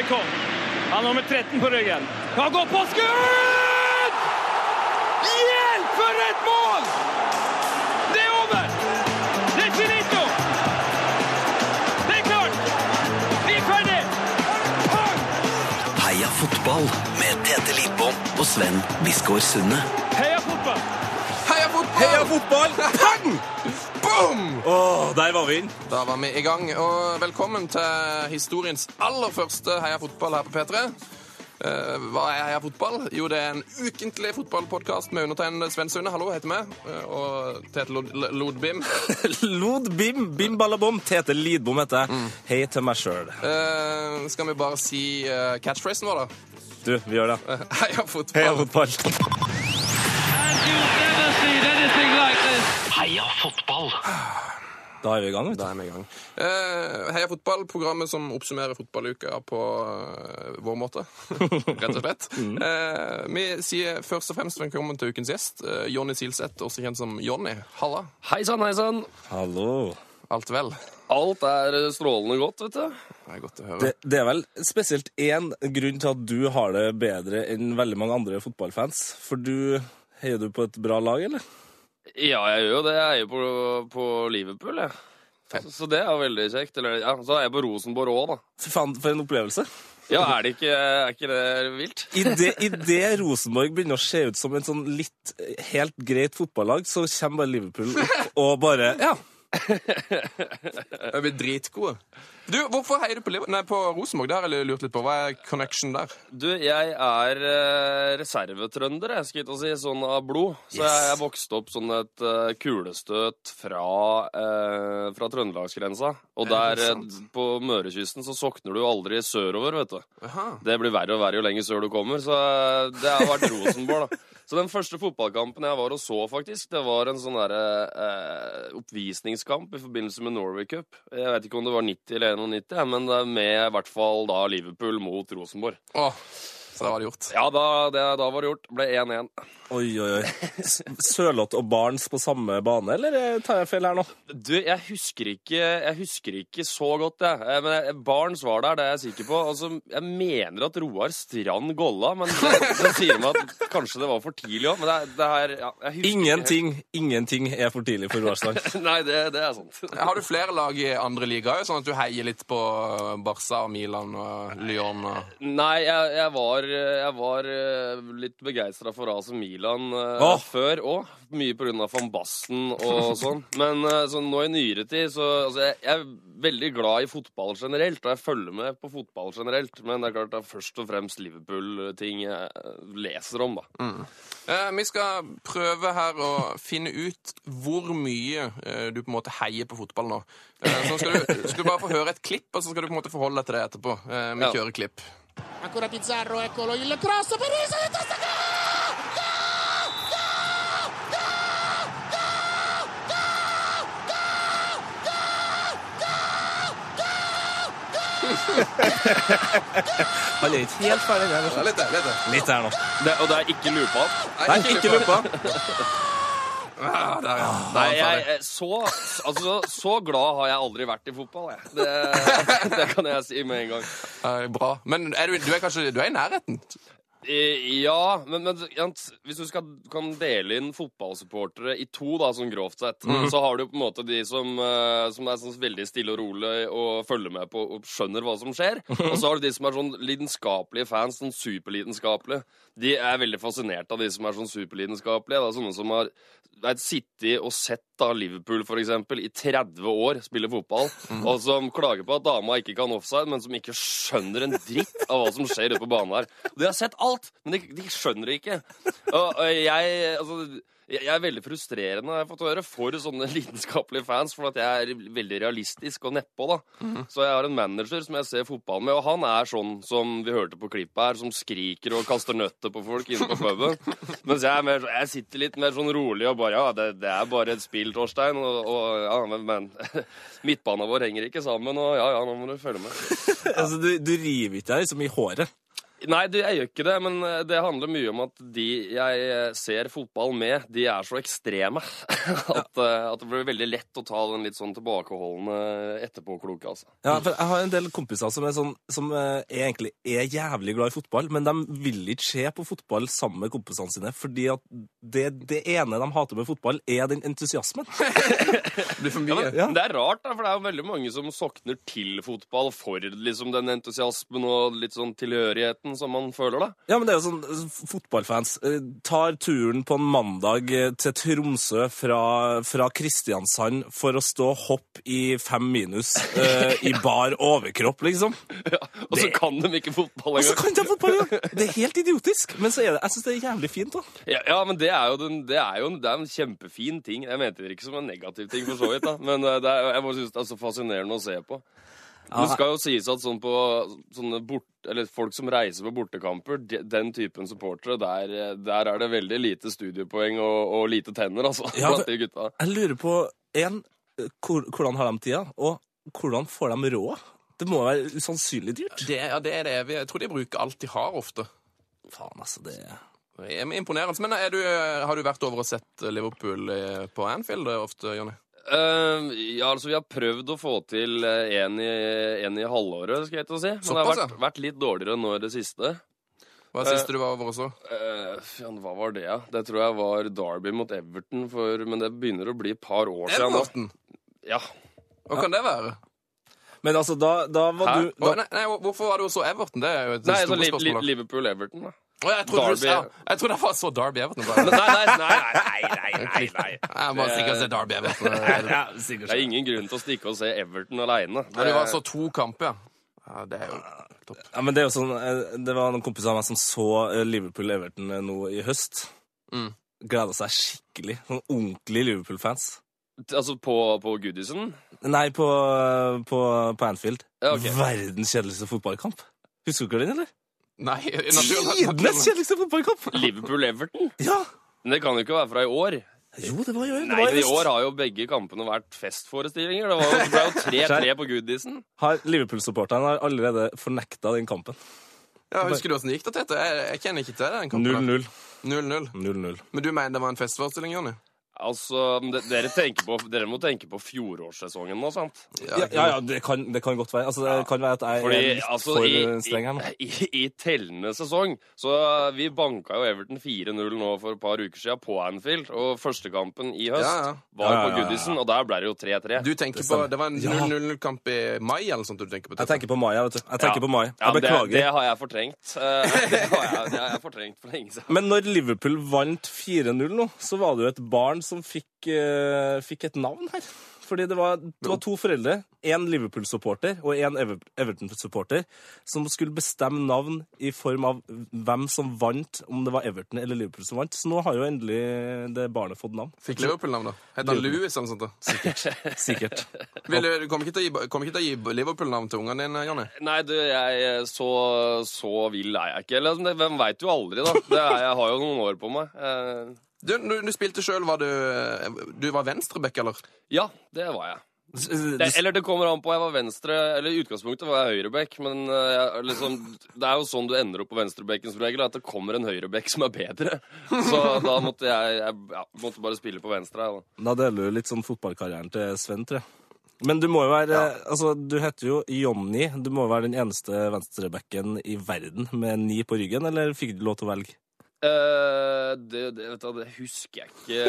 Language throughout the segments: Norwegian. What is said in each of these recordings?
Stoikov. Han har nummer 13 på ryggen. Kan gå på skudd! Hjelp, for et mål! Det er over! Det er finito! Det er klart! Vi er ferdig! Heia fotball med Tete Lidbom og Sven Biskår Sunde. Heia fotball! Heia fotball! Heia fotball! Pang! Boom! Åh, der var vi inn. Da var vi i gang, og velkommen til historiens aller første Heia fotball her på P3. Uh, hva er Heia fotball? Jo, det er en ukentlig fotballpodkast med undertegnede Sven Sunde. Hallo, heter vi. Uh, og Tete Lod- Lodbim. Lod bim, bim ballabom. Tete Lidbom heter jeg. Hei til meg sjøl. Uh, skal vi bare si eh, catchphrasen vår, da? Du, vi gjør det. Eh, Heia fotball. Heia fotball. Fotball! Da er vi i gang. vet du. Da er vi i gang. Eh, Heia fotball, programmet som oppsummerer fotballuka på eh, vår måte. Rett og slett. Eh, vi sier først og fremst velkommen til ukens gjest, eh, Jonny Silseth, også kjent som Jonny. Halla. Hei sann, hei sann. Hallo. Alt vel? Alt er strålende godt, vet du. Det er godt å høre. Det, det er vel spesielt én grunn til at du har det bedre enn veldig mange andre fotballfans. For du heier du på et bra lag, eller? Ja, jeg gjør jo det. Jeg er jo på, på Liverpool, jeg. Så, så det er veldig kjekt. Eller, ja, så er jeg på Rosenborg òg, da. Fy faen, for en opplevelse. Ja, er det ikke, er ikke det vilt? Idet Rosenborg begynner å se ut som en sånn litt eh, helt greit fotballag, så kommer bare Liverpool opp og bare Ja. Vi blir dritgode. Du, Hvorfor heier du på, Liv- nei, på Rosenborg? Har jeg lurt litt på. Hva er connection der? Du, jeg er eh, reservetrønder, jeg skal ikke si, sånn av blod. Så jeg, jeg vokste opp sånn et eh, kulestøt fra, eh, fra trøndelagsgrensa. Og Er det der eh, sant? på Mørekysten så sokner du aldri sørover, vet du. Aha. Det blir verre og verre jo lenger sør du kommer, så eh, det har vært Rosenborg, da. Så den første fotballkampen jeg var og så, faktisk, det var en sånn derre eh, oppvisningskamp i forbindelse med Norway Cup. Jeg vet ikke om det var 90 eller 91, men med i hvert fall da Liverpool mot Rosenborg. Åh, så da var det gjort. Ja, da, det, da var det gjort. Ble 1-1. Oi, oi, oi. Sørloth og Barents på samme bane, eller eh, tar jeg feil her nå? Du, jeg husker ikke, jeg husker ikke så godt, jeg. Eh, Men Barents var der, det er jeg sikker på. Altså, jeg mener at Roar Strand golla, men det, det sier meg at kanskje det var for tidlig òg. Men det, det her ja, jeg husker ikke Ingenting, ingenting er for tidlig for Roar Strand. Nei, det, det er sant. Har du flere lag i andre ligaer, sånn at du heier litt på Barca og Milan og Lyon? Og... Nei, jeg, jeg var, jeg var eh, litt begeistra for AC Milan eh, Åh. før òg. Mye pga. van Basten og sånn. Men eh, så nå i nyere tid så altså, jeg, jeg er veldig glad i fotball generelt, og jeg følger med på fotball generelt. Men det er klart det er først og fremst Liverpool-ting jeg eh, leser om, da. Eh, vi skal prøve her å finne ut hvor mye eh, du på en måte heier på fotball nå. Eh, så skal du, skal du bare få høre et klipp, og så skal du på en måte forholde deg til det etterpå. Eh, vi Ja. kjører klipp. Ancora Pizzarro, eccolo il cross per Isa di testa Han er ikke helt ferdig der. Ja, litt litt til. Litt her nå. Det, og det er ikke lupa opp. Nei, ikke luppa. Ah, der, ja. Nei, jeg, så, altså, så glad har jeg aldri vært i fotball, jeg. Det, det kan jeg si med en gang. Eh, bra. Men er du, du er kanskje du er i nærheten? Eh, Ja, men, men Jant, hvis du skal, kan dele inn fotballsupportere i to, da, sånn grovt sett, så har du på en måte de som, eh, som er sånn veldig stille og rolig og følger med på og skjønner hva som skjer. Og så har du de som er sånn lidenskapelige fans, sånn superlidenskapelige. De er veldig fascinert av de som er sånn superlidenskapelige. Er sånne som har vet, sittet og sett da Liverpool for eksempel, i 30 år spille fotball, og som klager på at dama ikke kan offside, men som ikke skjønner en dritt av hva som skjer ute på banen her. De har sett alt, men de, de skjønner det ikke. Og, og jeg, altså, jeg jeg er veldig frustrerende, har fått høre, for sånne lidenskapelige fans, for at jeg er veldig realistisk og nedpå, da. Så jeg har en manager som jeg ser fotball med, og han er sånn som vi hørte på klippet her, som skriker og kaster nøtter på folk inne på puben. Mens jeg, er mer, jeg sitter litt mer sånn rolig og bare Ja, det, det er bare et spill, Torstein. Og, og ja, men, men midtbanen vår henger ikke sammen, og ja, ja, nå må du følge med. Altså, du, du river ikke deg liksom i håret. Nei, det, jeg gjør ikke det, men eh, det handler mye om at de jeg eh, ser fotball med, de er så ekstreme at, ja. at det blir veldig lett å ta den litt sånn tilbakeholdne etterpåkloke, altså. Ja, for Jeg har en del kompiser som er, sånn, som eh, er egentlig er jævlig glad i fotball, men de vil ikke se på fotball sammen med kompisene sine, fordi at det, det ene de hater med fotball, er den entusiasmen. Det blir for mye. Ja. Men det er rart, da, for det er jo veldig mange som sokner til fotball for liksom den entusiasmen og litt sånn tilhørigheten som man føler, da. Ja, men det er jo sånn, eh, Fotballfans eh, tar turen på en mandag eh, til Tromsø fra, fra Kristiansand for å stå hopp i fem minus uh, i bar overkropp, liksom. Ja, Og så kan de ikke fotball Og så kan de fotball, ja! Det er helt idiotisk, men så er det, jeg syns det er jævlig fint. da. Ja, ja, men det er jo, den, det er jo det er en kjempefin ting. Jeg mente det ikke som en negativ ting, for så vidt, da. men det er, jeg bare synes det er så fascinerende å se på. Men det skal jo sies at sånn på sånne bort, eller folk som reiser på bortekamper, de, den typen supportere, der, eh, der er det veldig lite studiepoeng og, og lite tenner, altså, Ja, for- de gutta. Jeg lurer på én, hvor, hvordan har de tida, og hvordan får de råd? Det må være usannsynlig dyrt. Det, ja, det er det evige. Jeg tror de bruker alt de har, ofte. Faen, altså, det er imponerende. Men er du, har du vært over og sett Liverpool eh, på Anfield ofte, Jonny? Eh, ja, altså Vi har prøvd å få til eh, en i, en i halvåret, skal jeg til å si. Men det har vært, vært litt dårligere nå i det siste. Hva er det siste du var over og Uh, Eh, ja, hva var det, ja? Det tror jeg var Derby mot Everton, for, men det begynner å bli et par år siden. Everton? Ja. Hva kan det være? Men altså, da, da var Hæ? du da, nei, nei, hvorfor var du også Everton? Det er jo et stort spørsmål. Liverpool-Everton, da. Å, jeg trodde du ja. Jeg trodde jeg var så Darby Everton. Nei, nei, nei, nei, nei, nei, nei. Jeg må sikkert se Darby Everton. ja, Det er ingen grunn til å stikke og se Everton aleine. Ja, det var så to kamper, ja. ja. Det er jo topp. Ja, men det er jo sånn, eh, det var noen kompiser av meg som så eh, Liverpool-Everton eh, nå i høst. Mm. Gleda seg skikkelig. Sånn ordentlige Liverpool-fans. Altså på, på Goodison? Nei, på, på, på Anfield. Ja, okay. Verdens kjedeligste fotballkamp. Husker du den, eller? Nei, Tidenes kjedeligste fotballkamp! Liverpool-Everton? Ja! Men det kan jo ikke være fra i år. Jo, det var jo det Nei, var men I år har jo begge kampene vært festforestillinger. Det, var, det ble jo 3-3 på Goodison. Har Liverpool-supporterne har allerede fornekta den kampen. Ja, Husker du åssen det gikk, da, Tete? Jeg, jeg kjenner ikke til den kampen. 0-0. 0-0. 0-0. Men du mener det var en festforestilling, Jonny? Altså, dere, tenker på, dere må tenke på fjorårssesongen nå, sant? Ja, ja, ja det, kan, det kan godt være. Altså, det kan være at jeg Fordi er litt altså, for i, streng her nå. i, i, i tellende sesong Så vi banka jo Everton 4-0 nå for et par uker siden på Anfield. Og førstekampen i høst Ja, ja. var Ja, ja, på ja, Goodison, og der ble det jo 3-3. Du tenker Det på, det var en 0-0-kamp i mai, eller noe sånt du tenker på? Jeg tenker på mai, vet du. Jeg tenker Ja. på mai. Jeg men det, beklager. det har jeg fortrengt. Det, har jeg, det har jeg fortrengt for lenge siden. Men når Liverpool vant 4-0 nå, så var det jo et barn som fikk, eh, fikk et navn her. Fordi det var, det var to foreldre, én Liverpool-supporter og én Everton-supporter, som skulle bestemme navn i form av hvem som vant, om det var Everton eller Liverpool som vant. Så nå har jo endelig det barnet fått navn. Fikk Liverpool-navn, da? Het han Louis eller noe sånt? da? Sikkert. Vil du, kommer ikke til å gi, ikke til å gi Liverpool-navn til ungene dine, Jonny? Nei, du, jeg så, så vill er jeg ikke. Eller, hvem veit jo aldri, da. Det er, jeg har jo noen år på meg. Eh, Du, du, du spilte sjøl, var du Du var venstreback, eller? ja, det var jeg. Det, eller det kommer an på. Jeg var venstre Eller i utgangspunktet var jeg høyreback, men eh, jeg, liksom, det er jo sånn du ender opp på venstrebekken som regel, at det kommer en høyreback som er bedre. Så da måtte jeg, jeg ja, måtte bare spille på venstre. Da. Da deler du litt sånn fotballkarrieren til Sven, tror jeg. Men du må jo være Altså, du heter jo Jonny. Du må jo være den eneste venstrebacken i verden med ni på ryggen, eller fikk du lov til å velge? Eh, det, det, du, det husker jeg ikke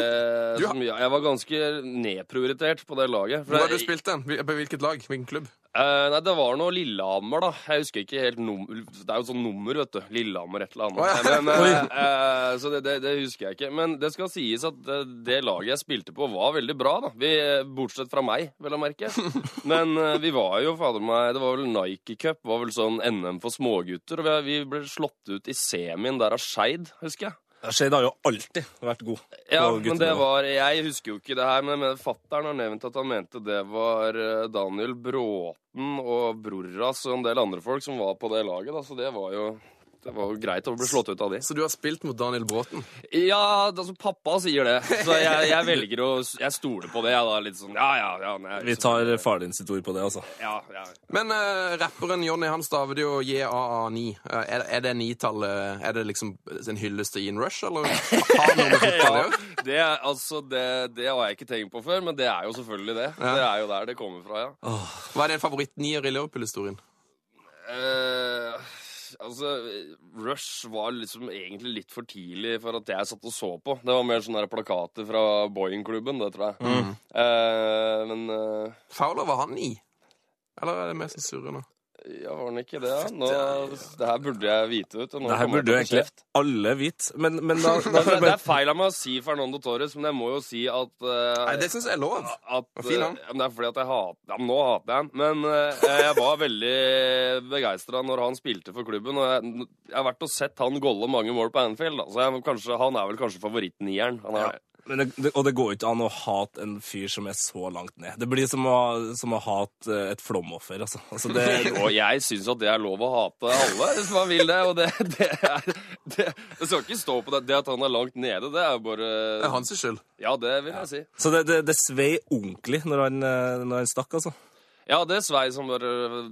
Du så har- mye. Jeg var ganske nedprioritert på det laget. Hvor har du jeg- spilt den? På hvilket lag? Hvilken klubb? Eh, nei, det var noe Lillehammer, da. Jeg husker ikke helt num Det er jo sånn nummer, vet du. Lillehammer et eller annet. Men, uh, uh, så det, det, det husker jeg ikke. Men det skal sies at det, det laget jeg spilte på, var veldig bra, da. Vi, bortsett fra meg, vel å merke. Men vi var jo, fader meg Det var vel Nike Cup, var vel sånn NM for smågutter. Og vi, vi ble slått ut i semien der av Skeid, husker jeg. Skeid har jo alltid vært god. Ja, men det var Jeg husker jo ikke det her, men, fattern har nevnt at han mente det var eh, Daniel Bråten og Brorras og en del andre folk som var på det laget, da, så det var jo det var jo greit å bli slått ut av de. Så du har spilt mot Daniel Bråten? Ja, altså pappa sier det. Så jeg, jeg velger å Jeg stoler på det. Jeg da, litt sånn Ja, ja, ja. Nei, Vi tar far din sitt ord på det, altså. ja, ja. Men uh, rapperen Johnny han staver det jo JAA9. Eh, er, er det nitallet Er det liksom en hyllest til Ian Rush, eller har det noe med fotball å Ja, gjøre? det, er- altså, det, det har jeg ikke tenkt på før, men det er jo selvfølgelig det. Ja. Det er jo der det kommer fra, ja. Hva er din favoritt-nier i Liverpool-historien? Eh, altså, Rush var liksom egentlig litt for tidlig for at jeg satt og så på. Det var mer sånne der plakater fra Boeing-klubben, det tror jeg. Mm. Uh, men uh, Fowler, var han i? Eller er det mest surrende? nå? Ja, var han ikke det? ja? Nå, det her burde jeg vite, vet du. Nå Det her burde jo egentlig kjeft. alle vite. Men, men da, da Det, det er feil av meg å si Fernando Torres, men jeg må jo si at uh, Nei, det syns jeg er lov. at, uh, fin, eh, det er fordi at jeg hater ja, Nå hater jeg han. Men uh, jeg var veldig begeistra når han spilte for klubben. Og jeg, jeg har vært og sett han golle mange mål på Anfield. Da. Så jeg, kanskje, han er vel kanskje favorittnieren. Han er, Men det, det, og det går jo ikke an å hate en fyr som er så langt ned. Det blir som å, som å hate eh, et flomoffer, altså. altså det, Og jeg syns at det er lov å hate alle, hvis man vil det. Og det, det er det, det skal ikke stå på det. Det at han er langt nede, det er jo bare Det er hans skyld. Ja, det vil jeg si. så det, det, det svei ordentlig når han, eh, når han stakk, altså. Ja, det svei som var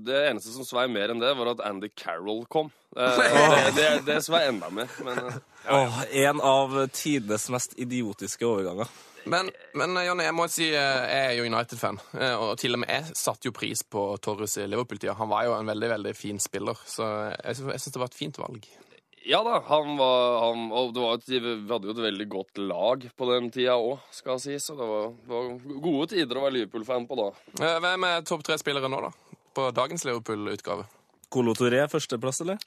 Det eneste som svei mer enn det, var at Andy Carroll kom. Det, Det, det, det svei enda mer. Men ja. Åh, en av tidenes mest idiotiske overganger. Men, men eh, Jonny, jeg må si eh, jeg er jo United-fan. eh, Og til og med jeg satte jo pris på Torres i Liverpool-tida. Han var jo en veldig veldig fin spiller, så jeg, jeg syns det var et fint valg. Ja da, han var han, Og det var et, vi hadde jo et veldig godt lag på den tida òg, skal jeg si. Så det var, det var gode tider å være Liverpool-fan på da. Eh, Hvem er topp tre spillere nå, da? På dagens Liverpool-utgave? Colo Touré, førsteplass, eller?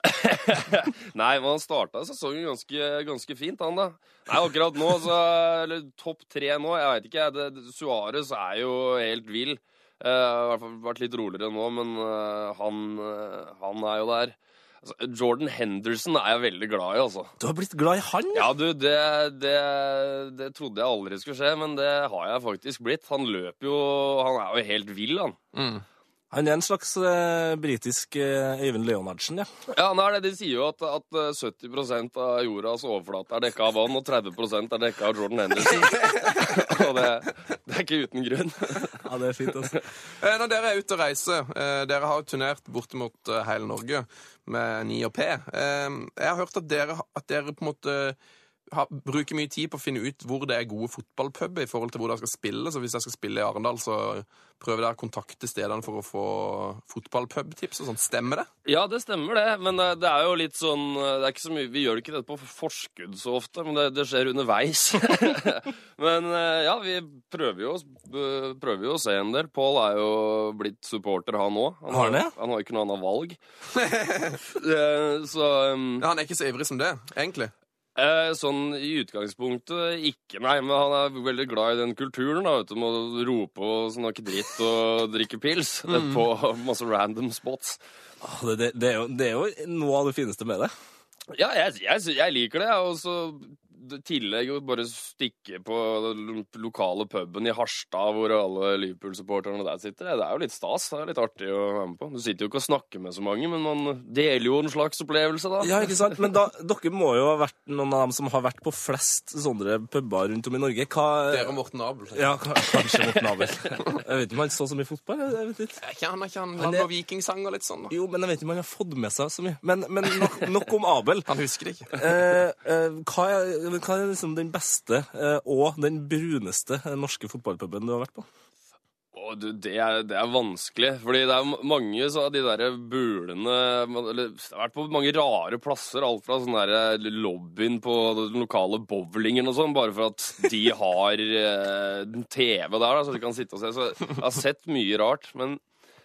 Nei, men han starta sesongen ganske, ganske fint, han da. Nei, akkurat nå, så Eller topp tre nå, jeg veit ikke. Det, Suarez er jo helt vill. Uh, I hvert fall vært litt roligere nå, men uh, han, uh, han er jo der. Altså, Jordan Henderson er jeg veldig glad i, altså. Du har blitt glad i han, ja? Du, det, det, det trodde jeg aldri skulle skje, men det har jeg faktisk blitt. Han løper jo Han er jo helt vill, han. Han er en slags eh, britisk eh, Øyvind Leonardsen, ja. Ja, han er det. De sier jo at, at eh, 70 av jordas overflate er dekka av vann, og 30% er dekka av Jordan Henderson. og det, det er ikke uten grunn. Ja, det er fint, altså. Eh, Når dere er ute og reiser, eh, dere har jo turnert bortimot eh, hele Norge med 9 og P. Eh, Jeg har hørt at dere, at dere på en måte har, bruker mye tid på å finne ut hvor det er gode fotballpuber i forhold til hvor de skal spille. Så hvis jeg skal spille i Arendal, så prøver dere å kontakte stedene for å få fotballpubtips og sånn. Stemmer det? Ja, det stemmer det, men det, det er jo litt sånn det er ikke så mye, Vi gjør ikke dette på forskudd så ofte, men det, det skjer underveis. men eh, ja, vi prøver jo, prøver jo å se en del. Pål er jo blitt supporter, han òg. Han, Har han han har jo ikke noe annet valg. Eh, så um, Ja, Han er ikke så ivrig som det, egentlig. Eh, sånn i utgangspunktet ikke, nei. Men han er veldig glad i den kulturen. da, vet du, Med å rope og snakke dritt og drikke pils på masse random spots. Åh, Det, det, det, er jo, det er jo noe av det fineste med det. Ja, jeg, jeg, jeg liker det. Og så tillegg å bare stikke på den lokale puben i Harstad, hvor alle Liverpool-supporterne der sitter. Det er jo litt stas. Det er litt artig å være med på. Du sitter jo ikke og snakker med så mange, men man deler jo en slags opplevelse, da. Ja, ikke sant? Men da, dere må jo ha vært noen av dem som har vært på flest sånne puber rundt om i Norge. Hva Dere og Morten Abel. Ja, kanskje Morten Abel. Jeg vet ikke om han så så mye fotball. Jeg vet ikke. Han, er ikke han, Men han det- og vikingsang og litt sånn? da? Jo, men jeg vet ikke om han har fått med seg så mye. Men, men nok, nok om Abel. Han husker det ikke. Eh, eh, hva, er, hva er liksom den beste eh, og den bruneste eh, norske fotballpuben du har vært på? Å, du, det, er, det er vanskelig, fordi det er mange av de der bulene eller, Det har vært på mange rare plasser, alt fra sånn der lobbyen på den lokale bowlingen og sånn, bare for at de har eh, TV der, da, så de kan sitte og se. Så jeg har sett mye rart, men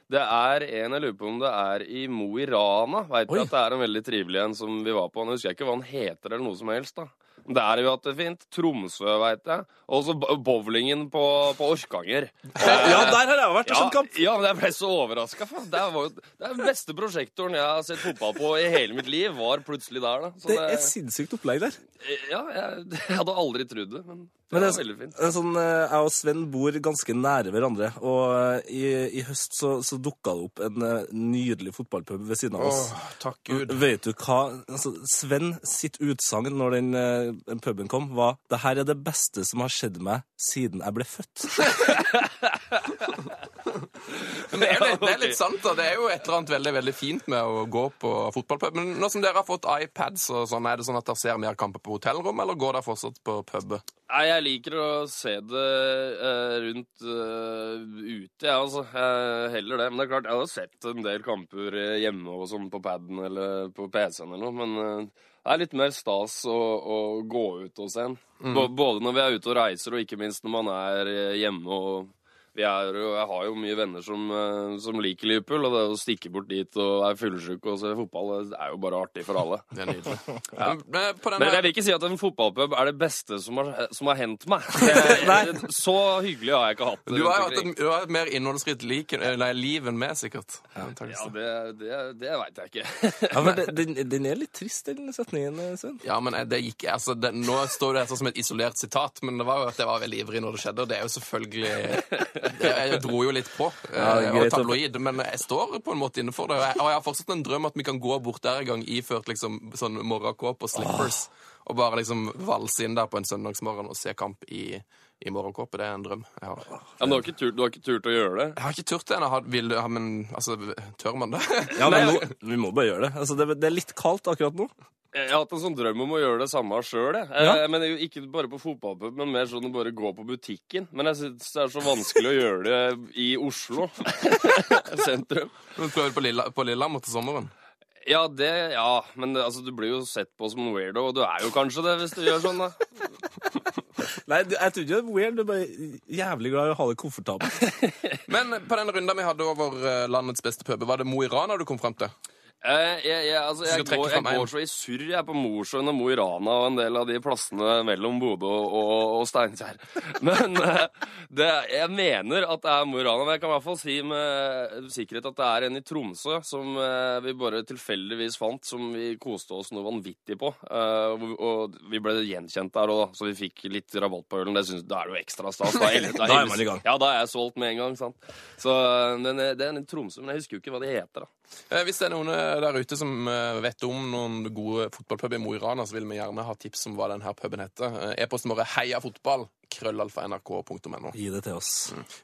det er en jeg lurer på om det er i Mo i Rana. Veit at det er en veldig trivelig en som vi var på. Nå husker jeg ikke hva han heter eller noe som helst, da. Der har vi hatt det fint. Tromsø, veit jeg. Og så bowlingen på, på Orkanger. Ja, der har jeg vært og Ja, sett kamp! ja, men jeg ble så overraska. Det det er beste prosjektoren jeg har sett fotball på i hele mitt liv, var plutselig der. da. Så Det er sinnssykt opplegg der. ja, jeg, jeg hadde aldri trodd det. Men Men det er, det er sånn, eh, Jeg og Sven bor ganske nære hverandre, og eh, i, i høst så, så dukka det opp en eh, nydelig fotballpub ved siden av oss. Åh, takk Gud. Vet du hva altså, Sven sitt utsagn når den, den puben kom, var det her er det beste som har skjedd meg siden jeg ble født. Men det er, litt, det er litt sant, da. Det er jo et eller annet veldig veldig fint med å gå på fotballpub. Men nå som dere har fått iPads, og sånn, er det sånn at dere ser mer kamper på hotellrom, eller går dere fortsatt på pub? Nei, jeg liker å se det eh, rundt eh, ute, jeg, altså. Jeg heller det. Men det er klart, jeg har sett en del kamper eh, hjemme og sånn på paden eller på PC-en eller noe, men eh, det er litt mer stas å, å gå ut og se en. Mm. Både når vi er ute og reiser, og ikke minst når man er eh, hjemme og vi er, jo- jeg har jo mye venner som, eh, som liker Liverpool, og det å stikke bort dit og er fyllesyk og se fotball, det er jo bare artig for alle. Det er nydelig. Men, men på den Men jeg vil ikke si at en fotballpub er det beste som har, som har hendt meg. Det, så hyggelig har jeg ikke hatt det. du har jo hatt et, du har et mer innholdsrikt nei, liv enn meg, sikkert. Ja, ja det, det, det veit jeg ikke. Ja, men det- den, den er litt trist, den setningen, eh, Sven. Ja, men det gikk, altså, det, Nå står det dette som et isolert sitat, men det var jo at jeg var veldig ivrig når det skjedde. Og det er jo selvfølgelig Jeg dro jo litt på, eh, Ja, og tabloid, men jeg står på en måte innenfor det. Og jeg, og jeg har fortsatt en drøm at vi kan gå bort der en gang iført liksom sånn morgenkåpe og slippers, og bare liksom valse inn der på en søndagsmorgen og se kamp i, i morgenkåpe. Det er en drøm jeg har. Ja, men du, har ikke turt, du har ikke turt å gjøre det? Jeg har ikke turt det ennå. Har- vil ja, Men altså, tør man det? Ja, men nå, vi må bare gjøre det. Altså, det. Det er litt kaldt akkurat nå. Jeg har hatt en sånn drøm om å gjøre det samme sjøl. Ja. Eh, men det ikke bare på fotballpub, men mer sånn å bare gå på butikken. Men jeg syns det er så vanskelig å gjøre det i Oslo sentrum. Men Prøver på, Lilla, på Lillehammer til sommeren? Ja, det Ja, men det, altså, du blir jo sett på som en weirdo, og du er jo kanskje det hvis du gjør sånn, da. Nei, du- jeg tror ikke det er weird. Du er bare jævlig glad i å ha det komfortabelt. Men på den runden vi hadde over eh, landets beste pub, var det Mo i Rana du kom frem til? Eh, jeg, jeg, altså, jeg, går, jeg går så i surr jeg på Mosjøen og Mo i Rana og en del av de plassene mellom Bodø og, og, Steinkjer. Men eh, det, jeg mener at det er Mo i Rana. Men jeg kan i hvert fall si med sikkerhet at det er en i Tromsø som eh, vi bare tilfeldigvis fant, som vi koste oss noe vanvittig på. Og, vi ble gjenkjent der òg, så vi fikk litt rabatt på ølen. Det synes, da er det jo ekstra stas. Da, Da er man i gang. Ja, da er jeg solgt med en gang. sant? Så men er, det er en i Tromsø, men jeg husker jo ikke hva de heter. da. Eh, Hvis det er noen eh, der ute som eh, vet om noen gode fotballpuber i Mo i Rana, så vil vi gjerne ha tips om hva denne puben heter. E-posten vår er heiafotball. Krøllalfa.nrk.no. Gi det til oss.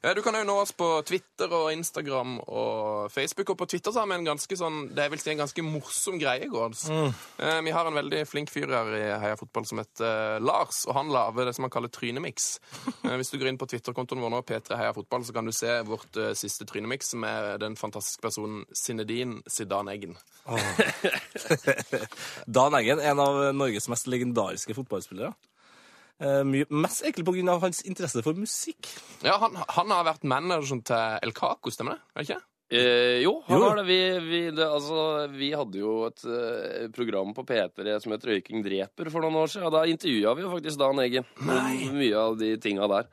Ja, Du kan jo nå oss på Twitter og Instagram og Facebook. Og på Twitter så har vi en ganske sånn, det vil si en ganske morsom greie i går. altså. Eh, Vi har en veldig flink fyr her i Heia Fotball som heter eh, Lars, og han lager det som han kaller trynemix. Eh, Hvis du går inn på Twitter-kontoen vår nå, P3 Heia Fotball, så kan du se vårt eh, siste trynemix med den fantastiske personen Zinedine Sidan Eggen. Dan Eggen, en av Norges mest legendariske fotballspillere. Eh, mye, mest egentlig av hans interesse for musikk. Ja, han, han har vært manageren til El Caco, stemmer det? Er det ikke? Eh, jo, han Jo. har det. Vi, vi, det, altså, vi hadde jo et uh, program på P3 som het Røyking dreper for noen år siden. og Da intervjua vi jo faktisk Dan Eggen om mye av de tinga der.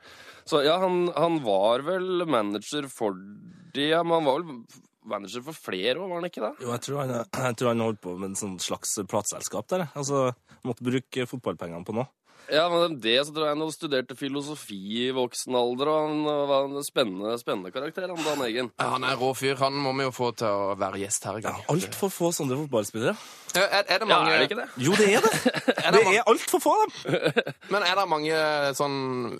Så ja, han, han var vel manager for de, ja, men han var vel manager for flere år, var han ikke det? Jo, jeg tror han, jeg tror han holdt på med en sånn slags plateselskap der. Altså, måtte bruke fotballpengene på noe. Ja, men det så tror jeg han studerte filosofi i voksen alder, og han var en spennende, spennende karakter, han Dan Eggen. Ja, han er rå fyr. Han må vi jo få til å være gjest her i Ja, gang. Altfor få sånne fotballspillere. Ja, Er, er det Ja, er det ikke det? Jo, det er det! Det er altfor få av dem! Men er det mange sånn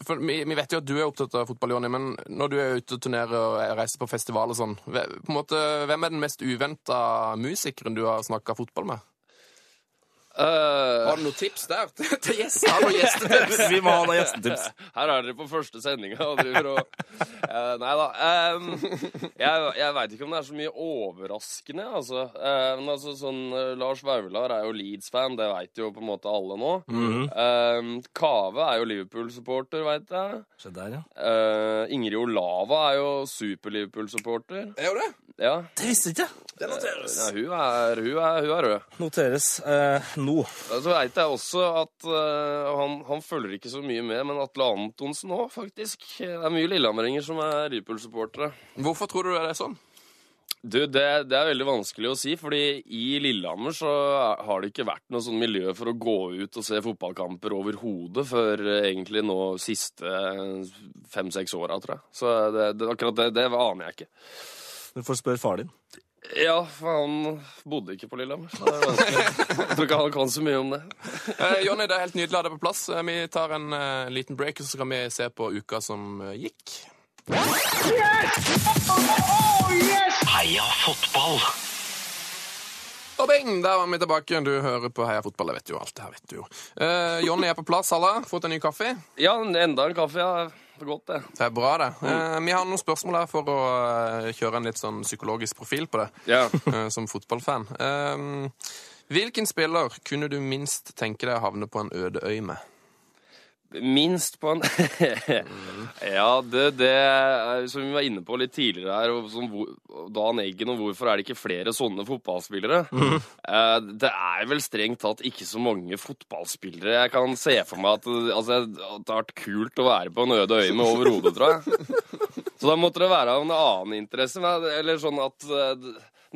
for vi, vi vet jo at du er opptatt av fotball, Jonny, men når du er ute og turnerer og reiser på festival og sånn, på en måte, hvem er den mest uventa musikeren du har snakka fotball med? Eh, Har du noen tips der til gjestetips? Vi må ha noen gjestetips. Her er dere på første sendinga og driver og uh, Nei da. Um, jeg jeg veit ikke om det er så mye overraskende, altså. Uh, men altså sånn Lars Vaular er jo Leeds-fan, det veit jo på en måte alle nå. Em, Kave er jo Liverpool-supporter, veit jeg. Se der, ja. Eh, Ingrid Olava er jo super-Liverpool-supporter. Er hun det? Ja. Det visste ikke jeg. Det noteres. ja hun, er, hun, er, hun er rød. Noteres eh, nå. Så veit jeg også at uh, han, han følger ikke så mye med, men Atle Antonsen òg, faktisk. Det er mye lillehammeringer som er Liverpool-supportere. Hvorfor tror du det er sånn? Du, det, det er veldig vanskelig å si, fordi i Lillehammer så har det ikke vært noe sånn miljø for å gå ut og se fotballkamper overhodet før eh, egentlig nå siste fem-seks åra, tror jeg. Så det, det, akkurat det, det aner jeg ikke. Du får spørre far din. Ja, for han bodde ikke på Lillehammer. Så det er vanskelig. Jeg tror ikke han kan så mye om det. Eh, Jonny, det er helt nydelig å ha deg på plass. Eh, Vi tar en eh, liten break, og så kan vi se på uka som eh, gikk. Heia fotball! Og bing, der var vi tilbake. Du hører på Heia fotball. Jeg vet jo alt det her, vet du jo. Eh, Jonny er på plass, Halla. Fått en ny kaffe? Ja, enda en kaffe. ja. For godt, det. Det er bra, det. Eh, vi har noen spørsmål her for å eh, kjøre en litt sånn psykologisk profil på det, Ja. eh, som fotballfan. Eh, hvilken spiller kunne du minst tenke deg å havne på en øde øy med? Minst på en Ja, det, det Som vi var inne på litt tidligere her, som Dan Eggen, og hvorfor er det ikke flere sånne fotballspillere? Eh, det er vel strengt tatt ikke så mange fotballspillere jeg kan se for meg at, altså, at det har vært kult å være på en øde øy med overhodet, tror jeg. Så da måtte det være av en annen interesse. Eller sånn at eh,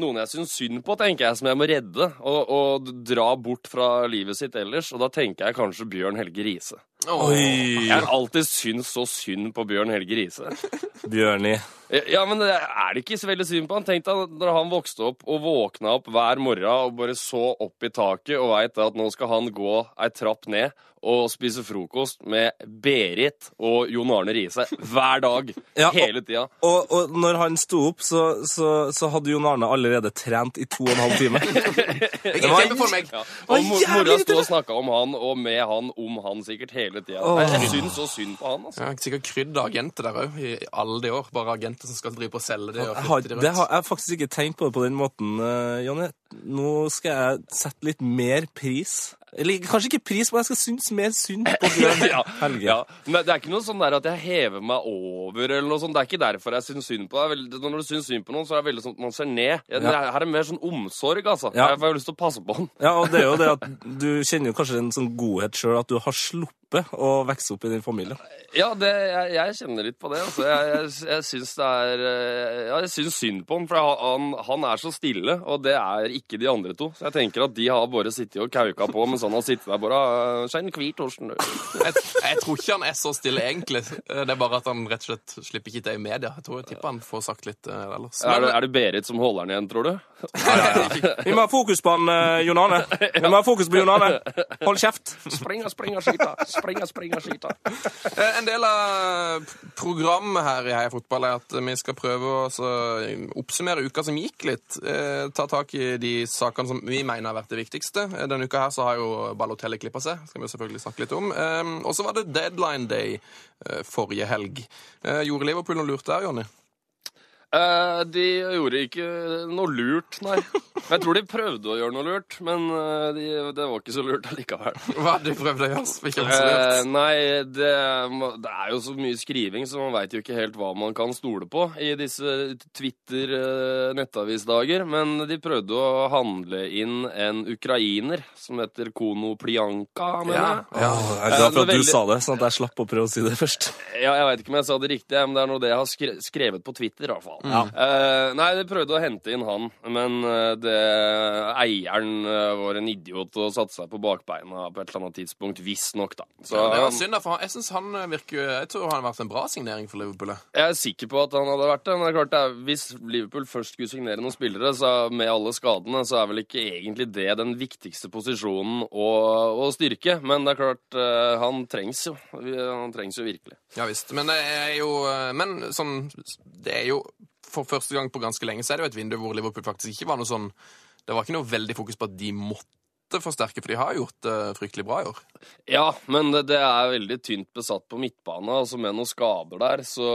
noen jeg syns synd på, tenker jeg, som jeg må redde og, og dra bort fra livet sitt ellers. Og da tenker jeg kanskje Bjørn Helge Riise. Jeg har alltid syntes så synd på Bjørn Helge Riise. Bjørni. Ja, men det er det ikke så veldig synd på han? Tenk deg når han vokste opp og våkna opp hver morgen og bare så opp i taket og veit at nå skal han gå ei trapp ned og spise frokost med Berit og Jon Arne Riise hver dag. Ja, hele tida. Og, og når han sto opp, så, så, så hadde Jon Arne allerede trent i to og en halv time. det var- for meg. Ja. Og mo- mora sto og snakka om han og med han om han sikkert hele tida. Åh. Jeg syns så synd på han, altså. Har sikkert krydd agenter der òg, i alle de år. Bare agenter som skal drive på og selge det og Jeg har, flytte de det har jeg faktisk ikke tenkt på det på den måten, uh, Jonny. Nå skal jeg sette litt mer pris Eller kanskje ikke pris, men jeg skal synes mer synd på Bjørn Ja, Helge. ja. Men det er ikke noe sånn der at jeg hever meg over, eller noe sånt. Det er ikke derfor jeg syns synd på deg. Når du syns synd på noen, så er det veldig sånn at man ser ned. Jeg, Ja. Her er det mer sånn omsorg, altså. Ja. Jeg har lyst til å passe på han. Ja, og det er jo det at du kjenner jo kanskje en sånn godhet sjøl at du har sluppet å vokse opp i din familie. Ja, det, jeg, jeg kjenner litt på det. Altså. Jeg, jeg, jeg syns det er eh, Ja, jeg syns synd på ham, for han, han er så stille, og det er ikke de andre to. Så jeg tenker at de har bare sittet og kauka på mens han har sittet der bare «Ah, Skjenn hvit, Torsten. Jeg, jeg tror ikke han er så stille, egentlig. Det er bare at han rett og slett slipper ikke til i media. Jeg tror jeg tipper han får sagt litt uh, ellers. Er det, er det Berit som holder han igjen, tror du? Vi må ha fokus på han, eh, Jon Arne. Vi må ha fokus på Jon Arne. Hold kjeft. Springa, springa, skyta. Springa, springa, springe, skyte. En del av programmet her i Heia Fotball er at vi skal prøve å oppsummere uka som gikk litt. Eh, ta tak i de sakene som vi mener har vært det viktigste. Eh, Denne uka her så har jo Ballotelli klippa seg. skal vi selvfølgelig snakke litt om. Eh, Og så var det deadline day eh, forrige helg. Eh, Gjorde Liverpool noe lurt der, Jonny? Eh, de gjorde ikke noe lurt, nei. Jeg tror de prøvde å gjøre noe lurt, men eh, de, det var ikke så lurt allikevel. Hva hadde de prøvd å gjøre? som ikke var så Eh, lurt? nei, det, det er jo så mye skriving, så man veit jo ikke helt hva man kan stole på i disse Twitter-nettavisdager. Men de prøvde å handle inn en ukrainer som heter Kono Plianka, mener Ja, jeg. ja. Jeg er glad for at er du veldig- sa det, sånn at jeg slapp å prøve å si det først. Ja, jeg veit ikke om jeg sa det riktig, men det er noe det jeg har skrevet på Twitter. i hvert fall. Eh, nei, de prøvde å hente inn han, men eh, det, eieren eh, var en idiot og satte seg på bakbeina på et eller annet tidspunkt. Visstnok, da. Så Ja, det var synd, da, for han- jeg synes han virker Jeg tror han har vært en bra signering for Liverpool. jeg. er sikker på at han hadde vært det. Men det er klart det hvis Liverpool først skulle signere noen spillere, så med alle skadene, så er vel ikke egentlig det den viktigste posisjonen å, å styrke. Men det er klart, han trengs jo. Han trengs jo virkelig. Ja visst. Men det er jo Men sånn Det er jo For første gang på ganske lenge så er det jo et vindu hvor Liverpool faktisk ikke var noe sånn Det var ikke noe veldig fokus på at de måtte forsterke, for de har gjort det fryktelig bra i år. Ja, men det, det er veldig tynt besatt på midtbane, altså med noen skader der, så,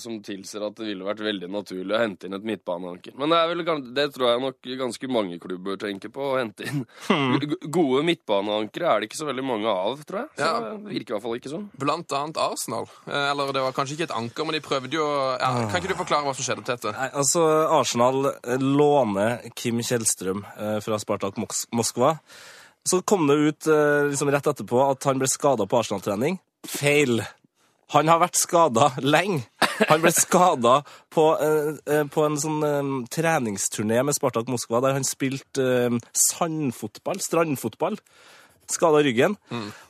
som tilsier at det ville vært veldig naturlig å hente inn et midtbaneanker. Men det, er vel, det tror jeg nok ganske mange klubber tenker på, å hente inn. Hmm. Gode midtbaneankere er det ikke så veldig mange av, tror jeg. Så Ja. det virker i hvert fall ikke sånn. Blant annet Arsenal. Eh, Eller det var kanskje ikke et anker, men de prøvde jo ja, Kan ikke du forklare hva som skjedde, Tete? Nei, altså, Arsenal eh, låner Kim Kjellstrøm eh, fra Spartak Moskva. Så kom det ut eh, liksom rett etterpå at han ble skada på Arsenal-trening. Feil. Han har vært skada lenge. Han ble skada på, eh, eh, på en sånn treningsturné med Spartak Moskva, der han spilte sandfotball, strandfotball. Skada ryggen.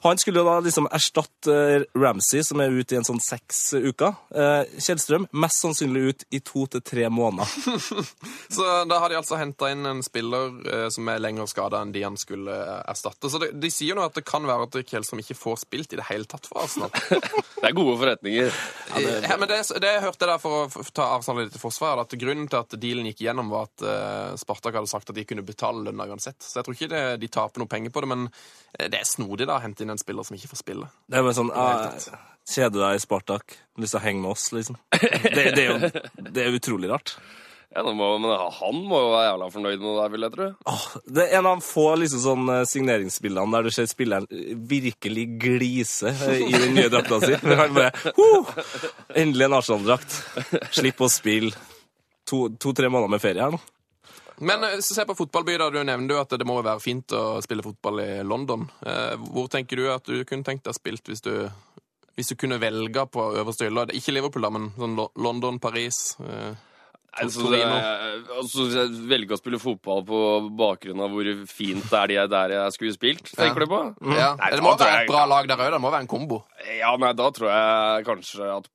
Han skulle jo da liksom erstatte Ramsey, som er ute i en sånn seks uker. Eh, Kjellstrøm mest sannsynlig ut i to til tre måneder. Så da har de altså henta inn en spiller eh, som er lenger skada enn de han skulle eh, erstatte. Så de, de sier jo nå at det kan være at Kjellstrøm ikke får spilt i det hele tatt for Arsenal. Det er gode forretninger. Ja, men det, det hørte der for å ta Arsenal litt til forsvar, at grunnen til at dealen gikk gjennom, var at Spartak hadde sagt at de kunne betale lønna uansett. Så jeg tror ikke det, de taper noe penger på det, men det er snodig da å hente inn en spiller som ikke får spille. Det er bare sånn ah, Kjede deg i Spartak. Lyst til å henge med oss, liksom. Det, det, er jo det er utrolig rart. Ja, nå må, men han må jo være jævla fornøyd med det der, vil jeg tro. Oh, det er en av få liksom, sånn, eh, signeringsbildene der du ser spilleren virkelig glise eh, i den nye drakta si. Men han bare «Huh! Endelig en Arsenal-drakt. Slipp å spille to-tre to, tre måneder med ferie her nå. Men eh, så se på fotballby, da. Du nevner jo at det må være fint å spille fotball i London. Eh, Hvor tenker du at du kunne tenkt deg spilt hvis du, hvis du kunne velge på øverste hylle? Ikke Liverpool, da, men sånn London, Paris eh, Altså, altså, jeg velger å spille fotball på bakgrunn av hvor fint det er de der jeg skulle spilt, tenker Ja. du på? Ja. Nei, det må være et bra lag der òg. Det må være en kombo. Ja, nei, da tror jeg kanskje at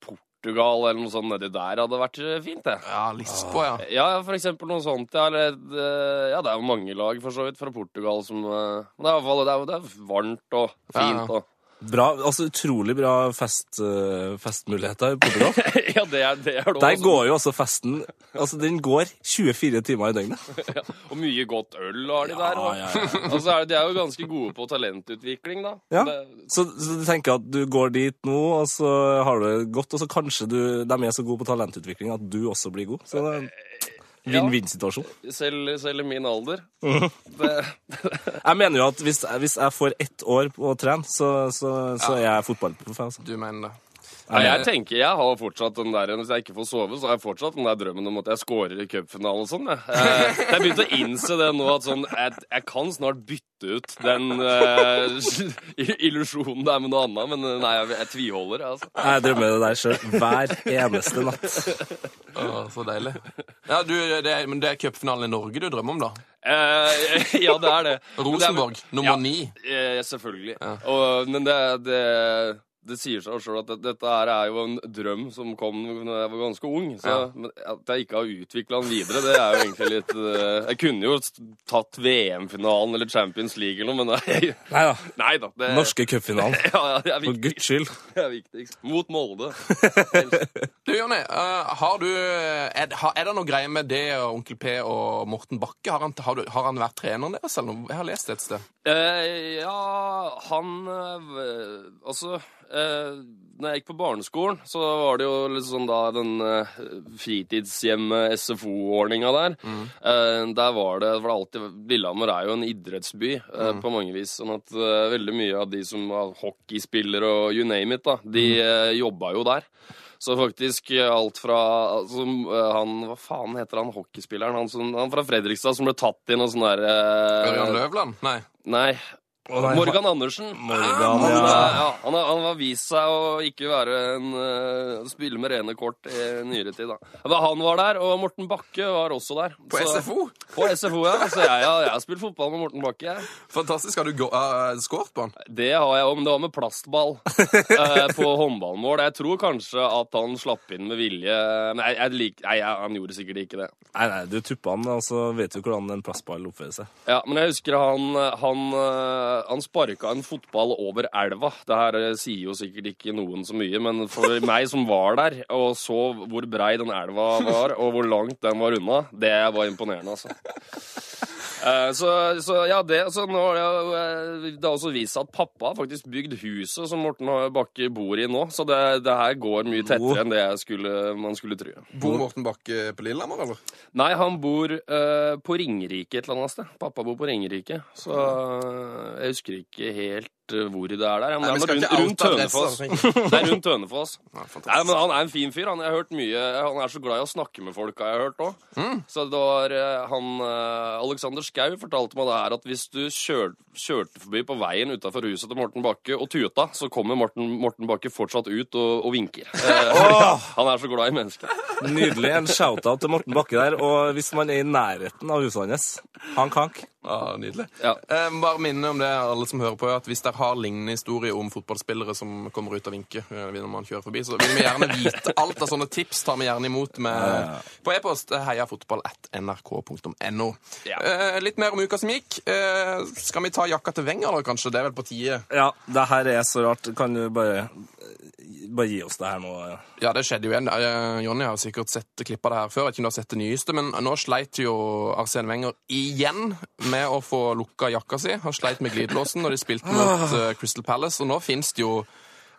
Portugal eller noe sånt nedi der hadde vært eh, fint, det. Ja, Lisboa, ja. Ja, for eksempel noe sånt. Ja, eller, eh, ja, det er jo mange lag for så vidt fra Portugal som eh, Men det er i det jo- det er varmt og fint Ja. og Bra, altså Utrolig bra fest, eh, festmuligheter i Portugal. Ja, det er det er det Der går jo også festen altså Den går 24 timer i døgnet. Og mye godt øl har de der. Og, ja, ja. er de, er jo ganske gode på talentutvikling, da. Ja. Det, Så, så du tenker at du går dit nå, og så har du det godt, og så kanskje du, de er så gode på talentutvikling at du også blir god. Så det en vinn-vinn-situasjon. selv, selv i min alder. Det, Jeg mener jo at hvis, hvis jeg får ett år på å trene, så, så, så er jeg fotballproff. Altså. Du mener det. Ja, jeg tenker jeg har fortsatt den der Hvis jeg ikke får sove, så har jeg fortsatt den der drømmen om at jeg scorer i cupfinalen og sånn. Jeg, har begynt å innse det nå, at sånn jeg, jeg kan snart bytte ut den uh, illusjonen der med noe annet, men eh, nei, jeg, jeg tviholder, jeg, altså. Jeg drømmer det der sjøl hver eneste natt. Å, så deilig. Ja, du, det er, Men det er cupfinalen i Norge du drømmer om, da? Eh, ja, det er det. Rosenborg, nummer ni. Ja, selvfølgelig. Og, men det, det, det sier seg sjøl at dette her er jo en drøm som kom da jeg var ganske ung. Så Ja. men at jeg ikke har utvikla den videre, det er jo egentlig litt eh, Jeg kunne jo tatt VM-finalen eller Champions League eller noe, men nei, Nei da. nei da. Det, Norske cupfinalen. ja, ja, det er For guds skyld. Det er viktigst. Mot Molde. Du, Jonny, eh, har du er, er det noe greie med det og Onkel P og Morten Bakke? Har han, har, du, har han vært treneren deres, eller noe? Jeg har lest det et sted. Eh, ja, han eh, Altså eh, når jeg gikk på barneskolen, så var det jo litt sånn da den eh, fritidshjem-SFO-ordninga der. Eh, der var det, var det alltid Lillehammer er jo en idrettsby eh, på mange vis. Sånn at veldig mye av de som var hockeyspillere og you name it, da, de mm. jobba jo der. Så faktisk alt fra altså, han, Hva faen heter han hockeyspilleren? Han, som, han fra Fredrikstad som ble tatt inn og sånn der Ørjan Løvland? Nei. Nei. Nei, Morgan Andersen. Morgan, han, ja. eh, ja, han, han har vist seg å ikke være en uh, spille med rene kort i nyere tid. da. Men han var der, og Morten Bakke var også der. På Så- SFO? På SFO, ja. Så jeg, jeg, jeg har spilt fotball med Morten Bakke. jeg. Fantastisk. Har du uh, skåret på han? Det har jeg òg, men det var med plastball uh, på håndballmål. Jeg tror kanskje at han slapp inn med vilje. Men jeg, lik, nei, jeg, han gjorde sikkert ikke det. Nei, nei, du tuppa han, og så vet du hvordan en plastball oppfører seg. Ja, men jeg husker han, han, eh, han sparka en fotball over elva. Det her eh, sier jo sikkert ikke noen så mye, men for meg som var der og så hvor brei den elva var, og hvor langt den var unna, det var imponerende, altså. Eh, Så, så ja, det så nå har det, eh, det har også vist seg at pappa har faktisk bygd huset som Morten Bakke bor i nå. Så det, det her går mye tettere enn det jeg skulle, man skulle tro. Bor Morten Bakke på Lillehammer, eller? Nei, han bor uh, på Ringerike et eller annet sted. Pappa bor på Ringerike. Så jeg husker ikke helt hvor det er der. Men Nei, det er rundt, rundt oute Tønefoss. Det er rundt Tønefoss. Ja. Nei, men Han er en fin fyr. Han, jeg har hørt mye, han er så glad i å snakke med folk, har jeg hørt òg. Mm. Så det var eh, han eh, Alexander Schou fortalte meg det her at hvis du kjør, kjørte forbi på veien utafor huset til Morten Bakke og tuta, så kommer Morten, Morten Bakke fortsatt ut og, og vinker. Eh, han er så glad i mennesker. Nydelig. En shout-out til Morten Bakke der. Og hvis man er i nærheten av huset hans, hank, hank. Ja, nydelig. Ja. Eh, bare minne om det, alle som hører på, at hvis dere har lignende historier om fotballspillere som kommer ut av vinke eh, når man kjører forbi, så vil vi gjerne vite alt av sånne tips. tar vi gjerne imot med, på e-post eh, heiafotball.nrk.no. Ja. Eh, litt mer om uka som gikk. Eh, skal vi ta jakka til Wenger, da, kanskje? Det er vel på tide? Ja, det her er så rart. Kan du bare, bare gi oss det her nå? Ja, det skjedde jo igjen. Eh, Jonny har sikkert sett klipp av det her før. Jeg vet ikke om du har sett det nyeste, men nå sleit jo Arsene Wenger igjen med å få lukka jakka si. Han sleit med glidelåsen når de spilte mot eh, Crystal Palace, og nå fins det jo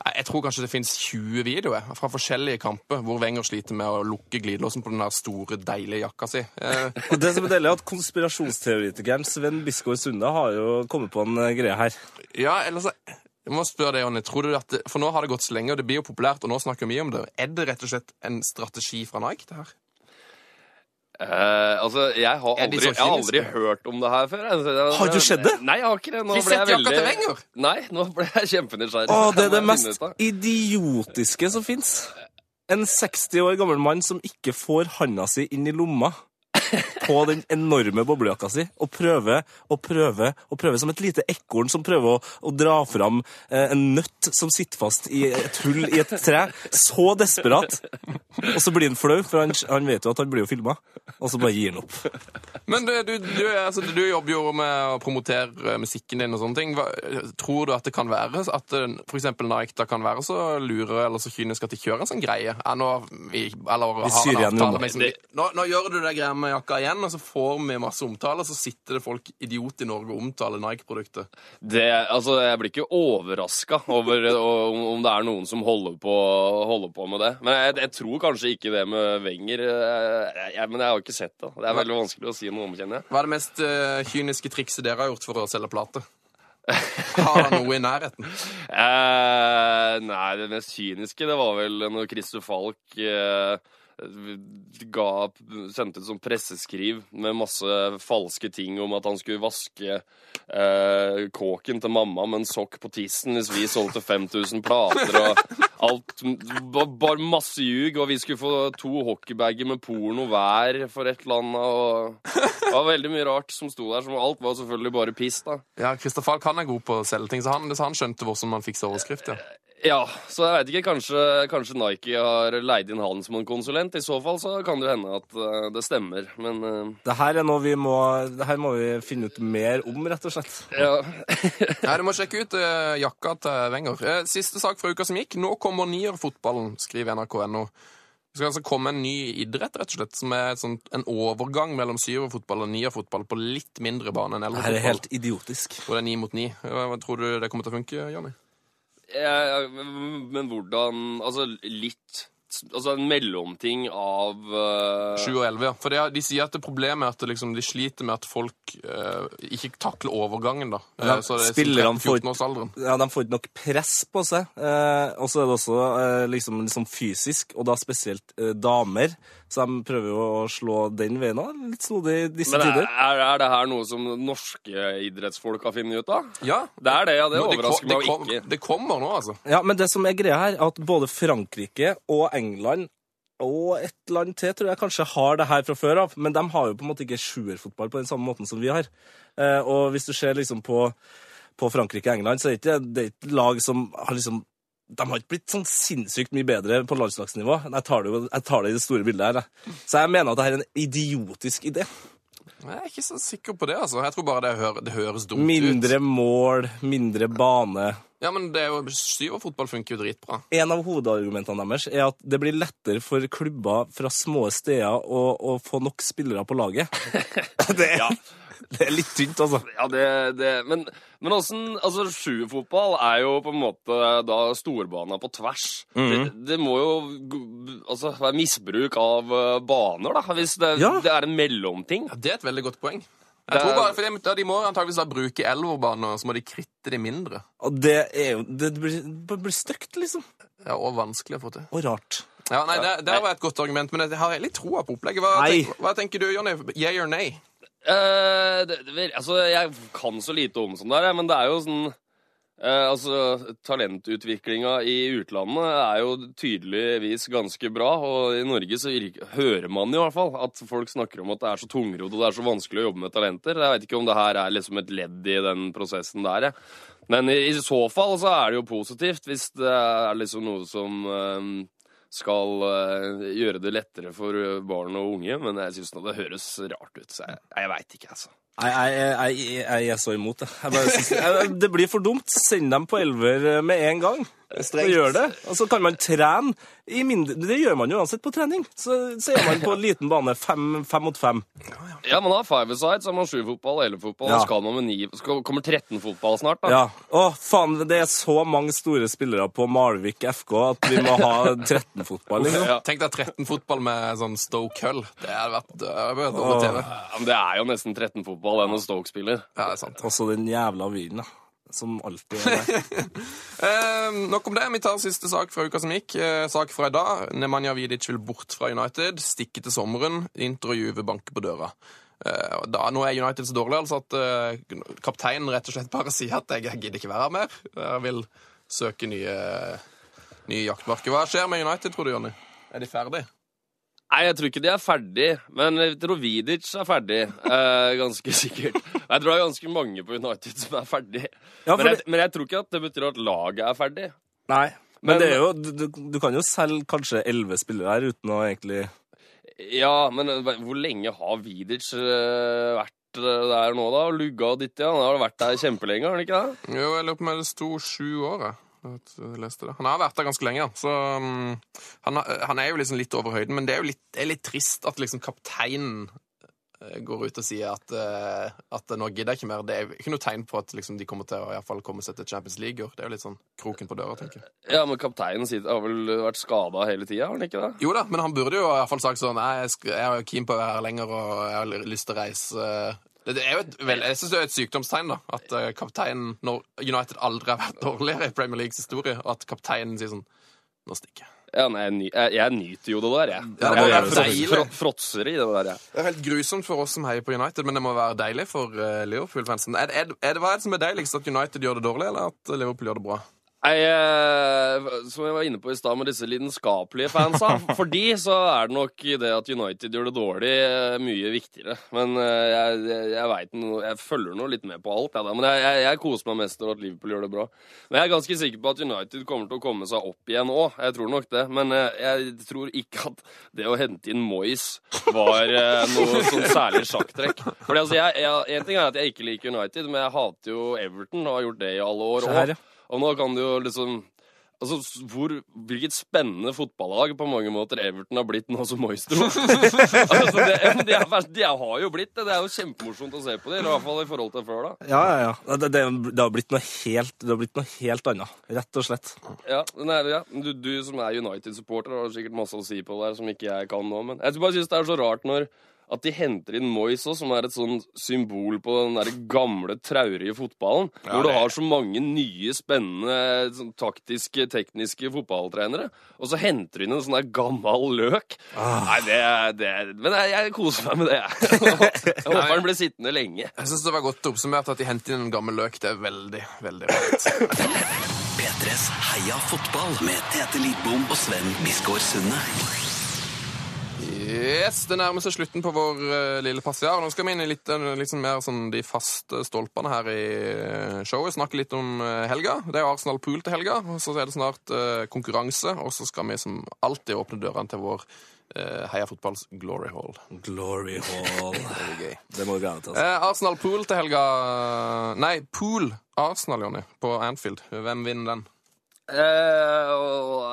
Jeg tror kanskje det finnes 20 videoer fra forskjellige kamper hvor Wenger sliter med å lukke glidelåsen på den der store, deilige jakka si. Eh, Og det som er deilig, er at konspirasjonsteoretikeren Sven Biskår Sunde har jo kommet på en eh, greie her. ja, ellers jeg må spørre deg, Jonny. Tror du at det, For nå har det gått så lenge, og det blir jo populært, og nå snakker vi om det. Er det rett og slett en strategi fra Nike, det her? Eh, altså, jeg har, aldri, jeg har aldri hørt om det her før. Altså, det- Har du skjedd det? Nei, jeg har ikke det. Nå Vi setter jakka til Wenger. Nei, nå ble jeg kjempenysgjerrig. Å, det er det mest idiotiske som fins. En 60 år gammel mann som ikke får handa si inn i lomma på den enorme boblejakka si, og prøver og prøver og prøver som et lite ekorn som prøver å, å dra fram eh, en nøtt som sitter fast i et hull i et tre. Så desperat. Og så blir han flau, for han, han vet jo at han blir jo filma, og så bare gir han opp. Men du, du, du, altså, du jobber jo med å promotere eh, musikken din og sånne ting. Hva, tror du at det kan være at f.eks. for eksempel Nike da kan være så lure eller så kynisk at de kjører en sånn greie? Ja, nå, vi, eller, Vi har en avtale liksom- nå, nå gjør du det greia med jakka igjen, og så får vi masse omtale, og så sitter det folk idiot i Norge og omtaler Nike-produktet. Det, altså, jeg blir ikke overraska over eh, om, om det er noen som holder på, holder på med det. Men jeg, jeg tror kanskje ikke det med Wenger. jeg, Jeg, men jeg har ikke sett det. Det er veldig vanskelig å si noe om, kjenner jeg. Hva er det mest uh, kyniske trikset dere har gjort for å selge plate? Har han noe i nærheten? Eh, nei, det mest kyniske, det var vel når Christer Falk eh, ga, sendte ut sånn presseskriv med masse falske ting om at han skulle vaske eh, kåken til mamma med en sokk på tissen hvis vi solgte 5000 plater og alt. ba- Bare masse ljug, og vi skulle få to hockeybager med porno hver for et eller annet. Og det var veldig mye rart som sto der, som alt var selvfølgelig bare piss, da. Ja, Kristoffer Falk han er god på å selge ting, så han, så han skjønte hvordan man fikser overskrift. ja. Ja, så jeg vet ikke, kanskje, kanskje Nike har leid inn han som en konsulent. I så fall så kan det hende at uh, det stemmer, men uh, Det her er noe vi må, det her må vi finne ut mer om, rett og slett. ja. Nei, Du må sjekke ut uh, jakka til Wenger. Siste sak fra uka som gikk. Nå kommer nierfotballen, skriver nrk.no. Det skal altså komme en ny idrett, rett og slett, som er et sånt, en overgang mellom syverfotball og nierfotball på litt mindre bane enn Det her er helt idiotisk. Og det er ni mot ni. Hva tror du det kommer til å funke, Jonny? Jeg- Men hvordan Altså litt Altså en mellomting av eh, 7 og 11, ja. For det, er- de sier at det problemet er at det liksom, de sliter med at folk uh, ikke takler overgangen, da. Ja, Ja, så det er spillerne får- 14-årsalderen. Ja, De får ikke nok press på seg. Eh, og så er det også eh, liksom, liksom fysisk, og da spesielt eh, damer. Så de prøver jo å slå den veien òg. Litt snodig i disse Men er, tider. er er det her noe som norske idrettsfolk har funnet ut av? Ja. Det er det, ja. Det overrasker meg kom- ikke. Det kommer nå, altså. Ja, Men det som er greia her, er at både Frankrike og England og et land til tror jeg kanskje har det her fra før av, men de har jo på en måte ikke sjuerfotball på den samme måten som vi har. Eh, og hvis du ser liksom på, på Frankrike og England, så er det ikke det er ikke lag som har liksom de har ikke blitt sånn sinnssykt mye bedre på landslagsnivå. Jeg tar det, jeg tar det i det store bildet her. jeg. Så jeg mener at dette er en idiotisk idé. Jeg er ikke så sikker på det, altså. Jeg tror bare det, hø det høres dumt ut. Mindre mål, mindre bane. Ja, men det er jo Syverfotball funker jo dritbra. En av hovedargumentene deres er at det blir lettere for klubber fra små steder å, å få nok spillere på laget. Det er, det er litt tynt, altså. Ja, det, det Men, men åssen Altså, sjuerfotball er jo på en måte da storbana på tvers. det, det må jo altså, være misbruk av eh, baner, da. Hvis det, Ja. det er en mellomting. Ja, Det er et veldig godt poeng. Jeg tror bare, for de, de må antakeligvis da bruke elverbaner, så må de kritte de mindre. Og det er jo Det blir, blir stygt, liksom. Ja, Og vanskelig å få til. Og rart. Ja, nei, Det, det var et godt argument, men jeg har litt troa på opplegget. Hva, tenk, hva tenker du, Jonny? Yeah or nay? Eh, det, altså, jeg kan så lite om sånn der, men det er jo sånn uh, altså, Talentutviklinga i utlandet er jo tydeligvis ganske bra. Og i Norge så hører man i hvert fall at folk snakker om at det er så tungrodd og det er så vanskelig å jobbe med talenter. Jeg vet ikke om det her er liksom et ledd i den prosessen der. Jeg. Men i, i så fall så er det jo positivt hvis det er liksom noe som eh, skal eh, gjøre det lettere for barn og unge, men jeg syns det høres rart ut. Så jeg, jeg veit ikke, altså. Jeg, jeg, jeg, jeg er så imot det. Jeg bare synes, jeg, det blir for dumt. Send dem på elver med en gang. Og gjør det. Og så kan man trene i mindre Det gjør man jo uansett på trening. Så, så er man på en liten bane fem, fem mot fem. Ja, man har five-a-side, så har man sju-fotball elleve-fotball. Ja. Og skal man med ni Så kommer 13-fotball snart, da. Ja. Å, faen, det er så mange store spillere på Malvik FK at vi må ha 13-fotball. Liksom. Ja. Tenk deg 13-fotball med sånn Stoke Hull. Det hadde vært det på TV. Ja, men det er jo nesten 13-fotball enn en Stoke spiller. Ja, det er sant. Også den jævla vinen, da. Som alltid er. Eh, nok om det. Vi tar siste sak fra uka som gikk. Eh, sak fra i dag. Nemanja Vidic vil bort fra United. Stikke til sommeren. Intervjuet banker på døra. Eh, da, nå er United så dårlig altså at eh, kapteinen rett og slett bare sier at jeg, jeg gidder ikke være her mer. Jeg vil søke nye, nye jaktmarker. Hva skjer med United, tror du, Jonny? Er de ferdig? Nei, jeg tror ikke de er ferdig, men Rovidic er ferdig. Eh, ganske sikkert. Jeg tror det er ganske mange på United som er ferdig. Ja, men, jeg, men jeg tror ikke at det betyr at laget er ferdig. Nei. Men, Men- det er jo, du, du kan jo selge kanskje elleve spillere her uten å egentlig Ja, men hvor lenge har Vidic eh, vært eh, der nå, da? Og lugga og ditt, ja. Han har vært der kjempelenge, har han ikke det? Jo, jeg lurer på om det sto sju år. jeg. Jeg leste det. Han har vært der ganske lenge, så um, han, han er jo liksom litt over høyden. Men det er jo litt, det er litt trist at liksom kapteinen eh, går ut og sier at, uh, at nå gidder jeg ikke mer. Det er ikke noe tegn på at liksom, de kommer til å i hvert fall komme seg til Champions League. Det er jo litt sånn kroken på døra, tenker jeg. Ja, men kapteinen har vel vært skada hele tida, har han ikke det? Jo da, men han burde jo i hvert fall sagt sånn Nei, jeg, jeg er keen på å være her lenger, og jeg har lyst til å reise. Det, er jo et, vel, jeg synes det er et sykdomstegn, da. At eh, kapteinen, når United aldri har vært dårligere i Premier Leagues historie, og at kapteinen sier sånn Nå stikker jeg. Ja, nei, jeg, ny, jeg, jeg nyter jo det der, jeg. Ja, det jeg, er fråtser i det der, jeg. Det er helt grusomt for oss som heier på United, men det må være deilig for eh, Liverpool-fansen. Er, er, er det hva er det som er deiligst, at United gjør det dårlig, eller at Liverpool gjør det bra? Nei, eh, som jeg var inne på i stad med disse lidenskapelige fansa. For de så er det nok det at United gjør det dårlig, eh, mye viktigere. Men eh, jeg, jeg, jeg veit noe Jeg følger nå litt med på alt, jeg, da. Men jeg, jeg, koser meg mest over at Liverpool gjør det bra. Men jeg er ganske sikker på at United kommer til å komme seg opp igjen òg. Jeg tror nok det. Men jeg tror ikke at det å hente inn Moyes var noe sånn særlig sjakktrekk. Fordi altså, En ting er at jeg ikke liker United, men jeg hater jo Everton og har gjort det i alle år òg. Og nå kan du jo liksom Altså, hvor, Hvilket spennende fotballag på mange måter Everton har blitt nå som Moistro. altså, det, de, er, de har jo blitt det. Det er jo kjempemorsomt å se på dem, i hvert fall i forhold til før. da. Ja, ja, ja. Det, det, det har blitt noe helt, det har blitt noe helt annet. Rett og slett. Ja, den er, ja. Du, du som er United-supporter har sikkert masse å si på det her som ikke jeg kan nå, men jeg bare synes det er så rart når at de henter inn Moyes òg, som er et sånn symbol på den der gamle, traurige fotballen. hvor du har så mange nye, spennende, sånn, taktiske, tekniske fotballtrenere. Og så henter du inn en sånn der gammel løk. Nei, det, er- det er- Men jeg, jeg koser meg med det, jeg. jeg håper han blir sittende lenge. Jeg syns det var godt oppsummert at de henter inn en gammel løk. Det er veldig, veldig rart. P3s Heia fotball med Tete Lidbom og Sven Biskår Sunde. Yes, Det nærmer seg slutten på vår uh, lille passiar. Nå skal vi inn i litt, eh, litt sånn mer sånn de faste stolpene her i eh, showet. Snakke litt om helga. Det er Arsenal Pool til helga. og Så er det snart konkurranse. Og så skal vi som alltid åpne dørene til vår Heia Fotballs Glory Hall. Glory hall. Det blir gøy. Det må vi glede til. Eh, Arsenal Pool til helga Nei, Pool Arsenal, Jonny, på Anfield. Hvem vinner den? Eh,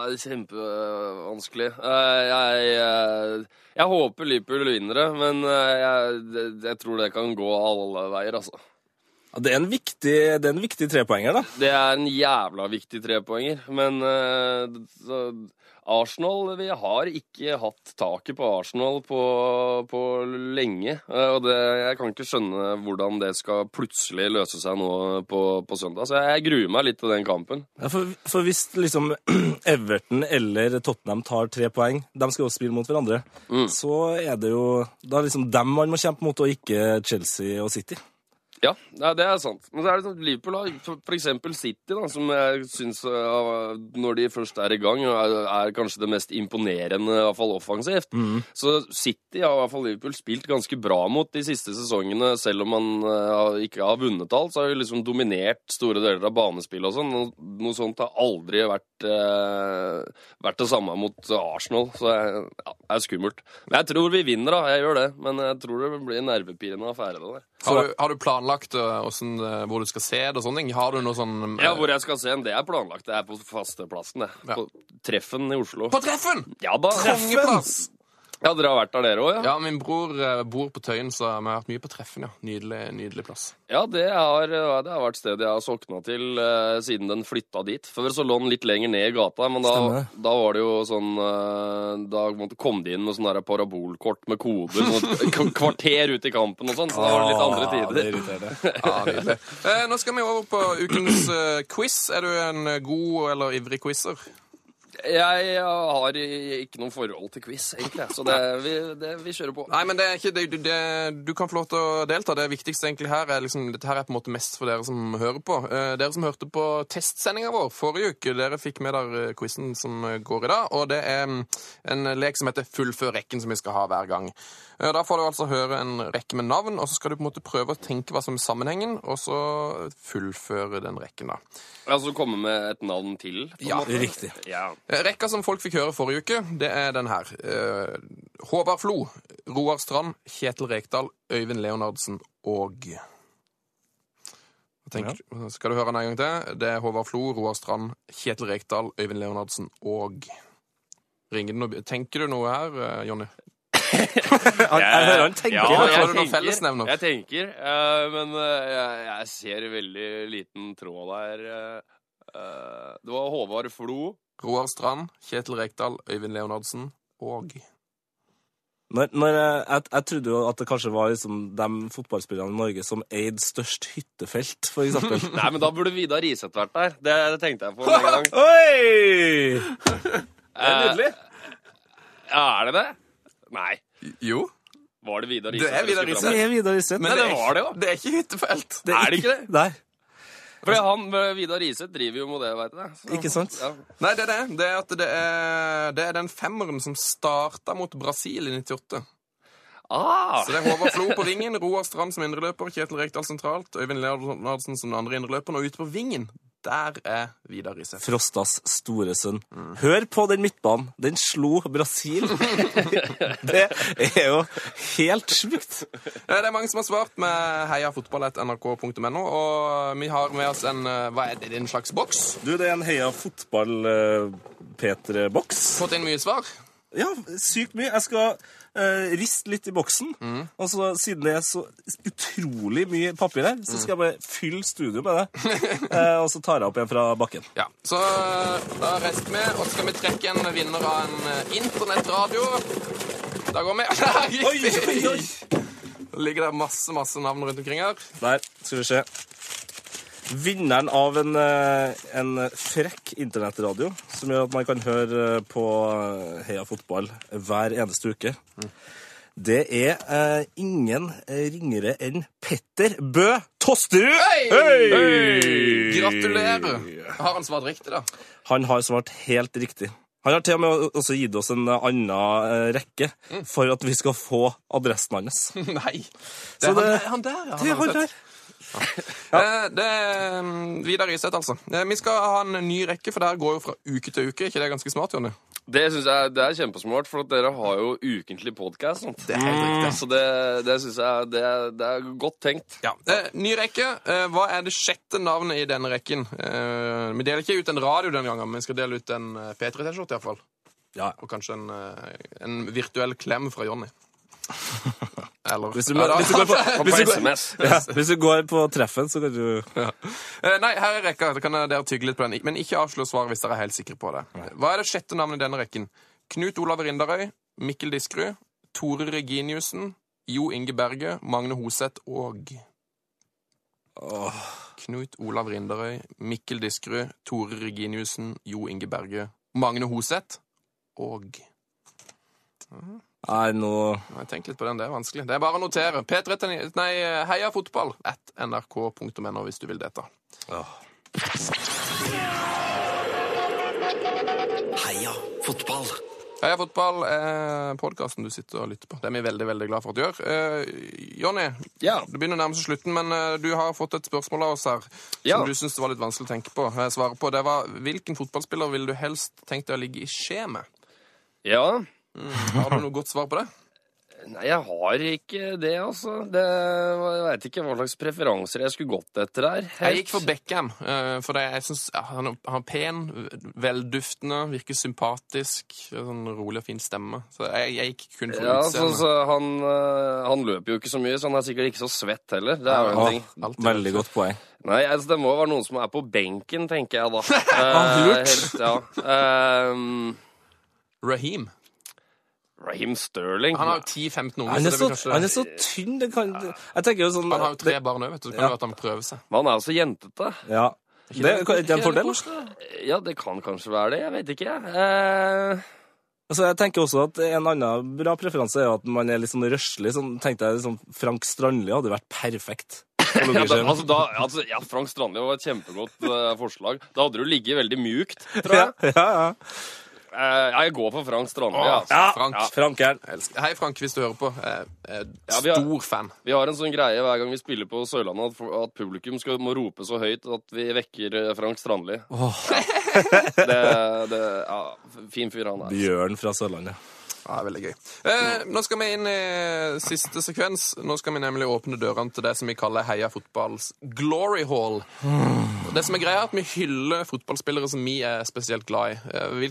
er Kjempevanskelig. Eh, jeg, eh, jeg håper Liverpool vinner det, men jeg, jeg tror det kan gå alle veier, altså. Ja, det, er en viktig, det er en viktig trepoenger, da. Det er en jævla viktig trepoenger, men eh, så, Arsenal Vi har ikke hatt taket på Arsenal på, på lenge. eh, Og det, jeg kan ikke skjønne hvordan det skal plutselig løse seg nå på, på søndag. Så jeg gruer meg litt til den kampen. Ja, for, for hvis liksom Everton eller Tottenham tar tre poeng, de skal jo spille mot hverandre, så er det jo da er liksom dem man må kjempe mot, og ikke Chelsea og City. Ja, det er sant. Men så er det sånn, Liverpool har eksempel City, da, som jeg syns uh, når de først er i gang, er, er kanskje det mest imponerende, i hvert fall offensivt. Så City har i hvert fall Liverpool spilt ganske bra mot de siste sesongene. Selv om man uh, ikke har vunnet alt, så har de liksom dominert store deler av banespillet og sånn. Noe, sånt har aldri vært, uh, vært det samme mot Arsenal. Så jeg, ja, det er skummelt. Men jeg tror vi vinner, da. Jeg gjør det. Men jeg tror det blir en nervepirrende affære. det der. Har du, har du planlagt uh, hvordan, uh, hvor du skal se det og sånne ting? Har du noe sånn Ja, hvor jeg skal se den, det er planlagt. Det er på fasteplassen, det. Ja. På Treffen i Oslo. På Treffen! Ja da. Kongeplass! Ja, dere har vært der, dere òg, ja? Ja, min bror uh, bor på Tøyen, så vi har vært mye på Treffen, ja. Nydelig, nydelig plass. Ja, det har, det har vært stedet jeg har sokna til eh, siden den flytta dit. Før så lå den litt lenger ned i gata, men da, Stemmer. da var det jo sånn eh, Da måtte, kom de inn med sånne der parabolkort med koder. Sånn et k- kvarter ut i kampen og sånn, så da var det litt andre Ah, det tider. irriterer. Ja, nydelig. Eh, nå skal vi over på ukens uh, quiz. Er du en uh, god eller ivrig quizer? Jeg har ikke noe forhold til quiz, egentlig, så det, vi, det, vi kjører på. Nei, men det er ikke det, du- det, du kan få lov til å delta. Det viktigste egentlig her er liksom, dette her er på en måte mest for dere som hører på. Eh, dere som hørte på testsendinga vår forrige uke, dere fikk med der eh, quizen som går i dag. Og det er mm, en lek som heter Fullfør rekken, som vi skal ha hver gang. Eh, Da får du altså høre en rekke med navn, og så skal du på en måte prøve å tenke hva som er sammenhengen, og så fullføre den rekken, da. Altså komme med et navn til? på en Ja, måte. Riktig. Ja. Rekka som folk fikk høre forrige uke, det er den her. Eh, Håvard Flo, Roar Strand, Kjetil Rekdal, Øyvind Leonardsen og tenker? Skal du høre den en gang til? Det er Håvard Flo, Roar Strand, Kjetil Rekdal, Øyvind Leonardsen og Ringer det noe Tenker du noe her, Jonny? Han, jeg hører han tenker. Ja, Har jeg du? Jeg tenker, eh, men eh, jeg, jeg ser veldig liten tråd der. det var Håvard Flo. Roar Strand, Kjetil Rekdal, Øyvind Leonardsen og Når, når jeg, jeg, jeg trodde jo at det kanskje var liksom de fotballspillerne i Norge som eide størst hyttefelt, for eksempel. Nei, men da burde Vidar Riseth vært der. Det, det tenkte jeg på en gang. Oi! Det er nydelig. Ja, er det det? Nei. Jo, Var det Vidar Det Riseth? er. Det er Vidar Riseth. Men det var det jo. det er ikke hyttefelt. Det Er det ikke det? Nei. Fordi han, Vidar Riseth driver jo med det, veit du. Så- Ikke sant? Ja. Nei, det er det. Det er, at det er, det er den femmeren som starta mot Brasil i 98. Ah, Så det er Håvard Flo på vingen, Roar Strand som indreløper, Kjetil Rekdal sentralt, Øyvind Leonardsen som den andre indreløperen, og ute på vingen, der er Vidar Riise. Frostas store sønn. Hør på den midtbanen. Den slo Brasil. det er jo helt sjukt. Eh, Det er mange som har svart med heiafotball.nrk.no, og vi har med oss en eh, Hva er det, en slags boks? Du, det er en Heia fotball-P3-boks. Fått inn mye svar. Ja, sykt mye. Jeg skal eh, rist litt i boksen. Og så siden det er så utrolig mye papir her, så skal jeg bare fylle studio med det. Eh, og så tar jeg opp igjen fra bakken. Ja, Så eh, da reiser vi, og så skal vi trekke en vinner av en eh, internettradio. Da går vi. Oi, oi, oi! Det ligger det masse, masse navn rundt omkring her. Der, skal vi se. Vinneren av en, eh, en frekk internettradio, som gjør at man kan høre eh, på eh, Heia Fotball hver eneste uke. Det er eh, ingen ringere enn Petter Bø Tosterud! Hei! Gratulerer. Har han svart riktig, da? Han har svart helt riktig. Han har til og med også gitt oss en annen rekke for at vi skal få adressen hans. Nei. Det Så er han, det- han der, ja. Det er han der. Eh, Det er mm, Vidar Riseth, altså. Eh, Vi skal ha en ny rekke, for det her går jo fra uke til uke. ikke det er ganske smart, Jonny? det synes jeg det er kjempesmart, for at dere har jo ukentlig podkast. Det er riktig. Så det, det syns jeg det, er- det er godt tenkt. Ja. Eh, ny rekke. Eh, hva er det sjette navnet i denne rekken? Eh, vi deler ikke ut en radio denne gangen, men vi skal dele ut en eh, P3-T-skjorte iallfall. Ja. Og kanskje en, en virtuell klem fra Jonny. Eller Hvis du, Ja, hvis du går på, hvis du går, SMS. ja, hvis du går på treffen, så kan du Eh, Nei, her er rekka. Da kan dere tygge litt på den. Men ikke avslå svaret hvis dere er helt sikre på det. Hva er det sjette navnet i denne rekken? Knut Olav Rindarøy, Mikkel Diskerud, Tore Reginiussen, Jo Inge Berge, Magne Hoseth og Knut Olav Rindarøy, Mikkel Diskerud, Tore Reginiussen, Jo Inge Berge, Magne Hoseth og Nei, nå Tenk litt på den, det er vanskelig. Det er bare å notere. P39, Nei, heia fotball at nrk.no hvis du vil delta. Heia fotball. Heia fotball er podkasten du sitter og lytter på. Det er vi veldig veldig glad for at du gjør. Eh, Jonny, Ja. det begynner nærmest slutten, men eh, du har fått et spørsmål av oss her Ja. som du syns det var litt vanskelig å tenke på. Jeg svarer på. Det var hvilken fotballspiller ville du helst tenkt deg å ligge i skje med? Ja. Har du noe godt svar på det? Nei, jeg har ikke det, altså. Det, jeg veit ikke hva slags preferanser jeg skulle gått etter der. Jeg gikk for Beckham, eh, for jeg syns han, er- han er pen, velduftende, virker sympatisk, sånn rolig og fin stemme. Så jeg, jeg gikk kun for Ja, så, utseendet. så han, øh, han løper jo ikke så mye, så han er sikkert ikke så svett heller. Det er jo en ting. Alltid Veldig godt poeng. Nei, altså, det må jo være noen som er på benken, tenker jeg da. Ah, Eh, helt, ja. Ehm, Raheem. Raheem Sterling. Han har jo 10-15 unger, Han er så, kanskje han er så tynn. Det kan, jeg tenker jo sånn Han har jo tre det, barn òg, vet du. Så kan Ja. det at han prøver seg. Men han er jo så jentete. ja. det er det er en fordel. Ja, det kan kanskje være det. Jeg vet ikke. Eh, Altså, jeg tenker også at En annen bra preferanse er jo at man er litt sånn røslig. Sånn, tenkte jeg liksom, Frank Strandli hadde vært perfekt. ja, da, altså, da, altså, ja, Frank Strandli var et kjempegodt uh, forslag. Da hadde du ligget veldig mjukt, tror ja, jeg. ja, ja. Eh, ja, jeg går for Frank Strandli. Åh, altså. ja. Frank. Ja. Frank. Hei, Frank, hvis du hører på. Uh, er Ja, vi har- stor fan. Vi har en sånn greie hver gang vi spiller på Sørlandet, at, at publikum skal, må rope så høyt at vi vekker eh, Frank Strandli. Det, det, ja, fin fyr han er. Bjørn fra Sørlandet. Ja, veldig gøy. Eh, nå skal vi inn i siste sekvens. Nå skal vi nemlig åpne dørene til det som vi kaller Heia fotballs glory hall. Det som er greia, er at vi hyller fotballspillere som vi er spesielt glad i. Eh,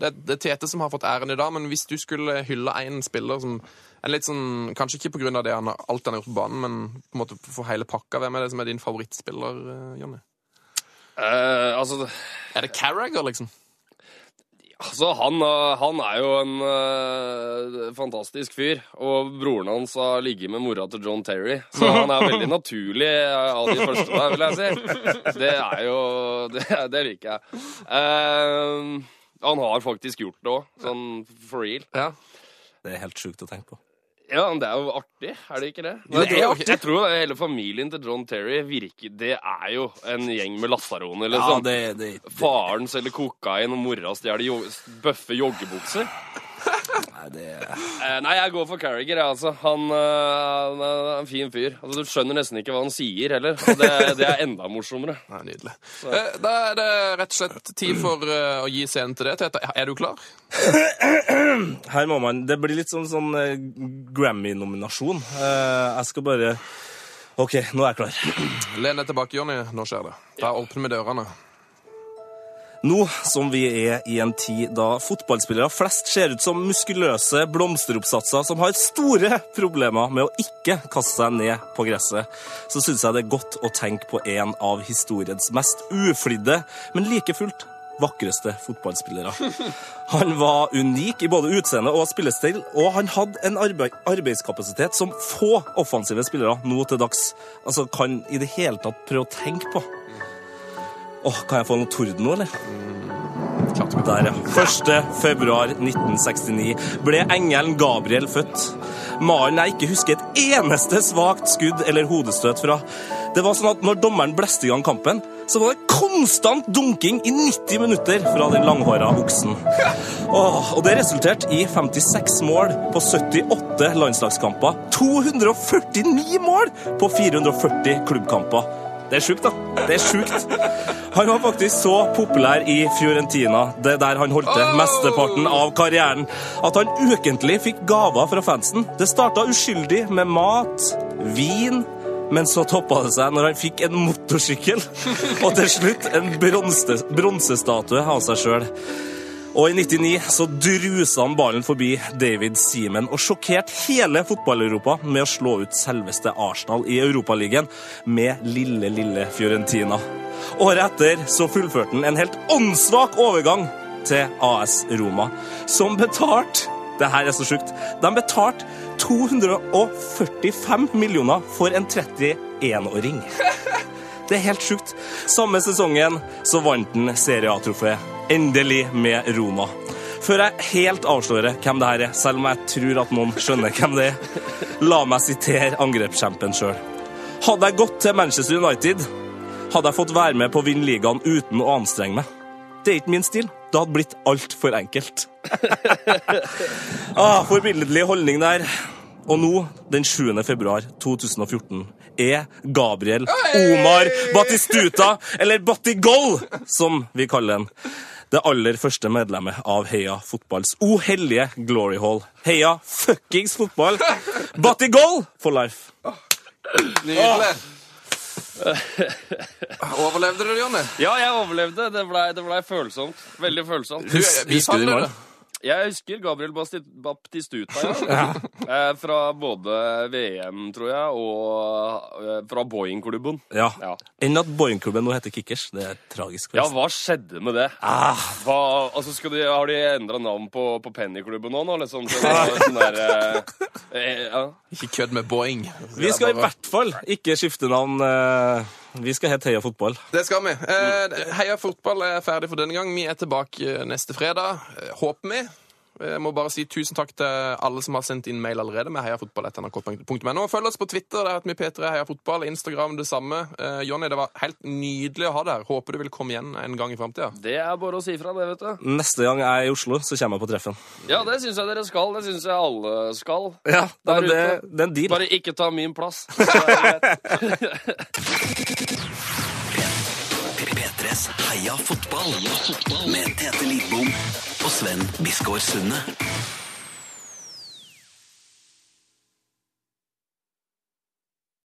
Det, det er Tete som har fått æren i dag, men hvis du skulle hylle en spiller som en litt sånn, Kanskje ikke på grunn av det han, har- alt han har gjort på banen, men på en måte for hele pakka. Hvem er det som er din favorittspiller, eh, Jonny? Uh, altså, Er det Carragher, liksom? Altså han, eh, han er jo en uh, fantastisk fyr. Og broren hans har ligget med mora til John Terry, så han er veldig naturlig eh, av de første der, vil jeg si. Det er jo Det, det liker jeg. Uh, han har faktisk gjort det òg, sånn for real. Ja. Det er helt sjukt å tenke på. Ja, men det er jo artig, er det ikke det? Jo, det er jeg, artig. jeg tror hele familien til John Terry virker Det er jo en gjeng med lasaroner, Ja, liksom. det, det, det, Faren selger kokain, og mora stjeler jo, bøffe joggebukser. Det Eh, nei, jeg går for Carriger, jeg, altså. Han, eh, han er en fin fyr. Altså, Du skjønner nesten ikke hva han sier heller. Og det, det er enda morsommere. Nei, nydelig. Så. Da er det rett og slett tid for eh, å gi scenen til det. Tete, er du klar? Her må man Det blir litt sånn, sånn eh, Grammy-nominasjon. Eh, jeg skal bare OK, nå er jeg klar. Len deg tilbake, Jonny. Nå skjer det. Da åpner vi dørene. Nå som vi er i en tid da fotballspillere flest ser ut som muskuløse blomsteroppsatser som har store problemer med å ikke kaste seg ned på gresset, så syns jeg det er godt å tenke på en av historiens mest uflidde, men like fullt vakreste fotballspillere. Han var unik i både utseende og spillestil, og han hadde en arbeid, arbeidskapasitet som få offensive spillere nå til dags altså, kan i det hele tatt prøve å tenke på. Åh, Kan jeg få noe torden nå, eller? Der, ja. 1. februar 1969 ble engelen Gabriel født. Mannen jeg ikke husker et eneste svakt skudd eller hodestøt fra. Det var sånn at når dommeren bleste i gang kampen, så var det konstant dunking i 90 minutter fra den langhåra oksen. Åh, og det resulterte i 56 mål på 78 landslagskamper. 249 mål på 440 klubbkamper. Det er sjukt, da. Det er sjukt. Han var faktisk så populær i Fiorentina, det der han holdt til mesteparten av karrieren, at han ukentlig fikk gaver fra fansen. Det starta uskyldig med mat, vin, men så toppa det seg når han fikk en motorsykkel, og til slutt en bronse- bronsestatue av seg sjøl. Og i 99 så drusa han ballen forbi David Seaman og sjokkerte hele fotball-Europa med å slå ut selveste Arsenal i Europaligaen med lille, lille Fiorentina. Året etter så fullførte han en helt åndssvak overgang til AS Roma, som betalte Det her er så sjukt. De betalte 245 millioner for en 31-åring. Det er helt sjukt. Samme sesongen så vant han Serie A-trofé. Endelig med Roma. Før jeg helt avslører hvem det her er, selv om jeg tror at noen skjønner hvem det er, la meg sitere angrepskjempen sjøl. Hadde jeg gått til Manchester United, hadde jeg fått være med på å vinne ligaen uten å anstrenge meg. Det er ikke min stil. Det hadde blitt altfor enkelt. ah, Forbilledlig holdning der. Og nå, den 7. februar 2014, er Gabriel Omar Batistuta, eller Batigol, som vi kaller han, det aller første medlemmet av Heia Fotballs O hellige Glory Hall. Heia fuckings fotball! Batigol for life! Nydelig. Overlevde du det, Jonny? Ja, jeg overlevde. Det blei ble følsomt. Veldig følsomt. Vi husker du det? Jeg husker Gabriel Baptistuta, ja. Eh, fra både VM, tror jeg, og eh, fra Boeing-klubben. Ja. Ja. Enn at Boeing-klubben nå heter Kickers. Det er tragisk. Ja, hva skjedde med det? Ah, Hva, altså skal de, Har de endra navn på, på Pennyklubben nå, nå? Liksom, sånn der, eh, eh, ja. Ikke kødd med Boeing. vi skal i hvert fall ikke skifte navn. eh, Vi skal hete Heia Fotball. Det skal vi. Eh, Heia fotball er ferdig for denne gang. Vi er tilbake eh, neste fredag. Eh, Håper vi. Jeg må bare si tusen takk til alle som har sendt inn mail allerede med heiafotball.nrk.no. Følg oss på Twitter. Der heter vi P3 Heiafotball. Instagram det samme. Eh, Jonny, det var helt nydelig å ha deg her. Håper du vil komme igjen en gang i framtida. Det er bare å si fra, det, vet du. Neste gang jeg er i Oslo, så kommer jeg på treffen. Ja, det syns jeg dere skal. Det syns jeg alle skal. Ja, Der men det, ute. det er en deal. Bare ikke ta min plass. Så er det greit. P3s Heia fotball. Med Tete Lidbom og Sven Biskår Sunde.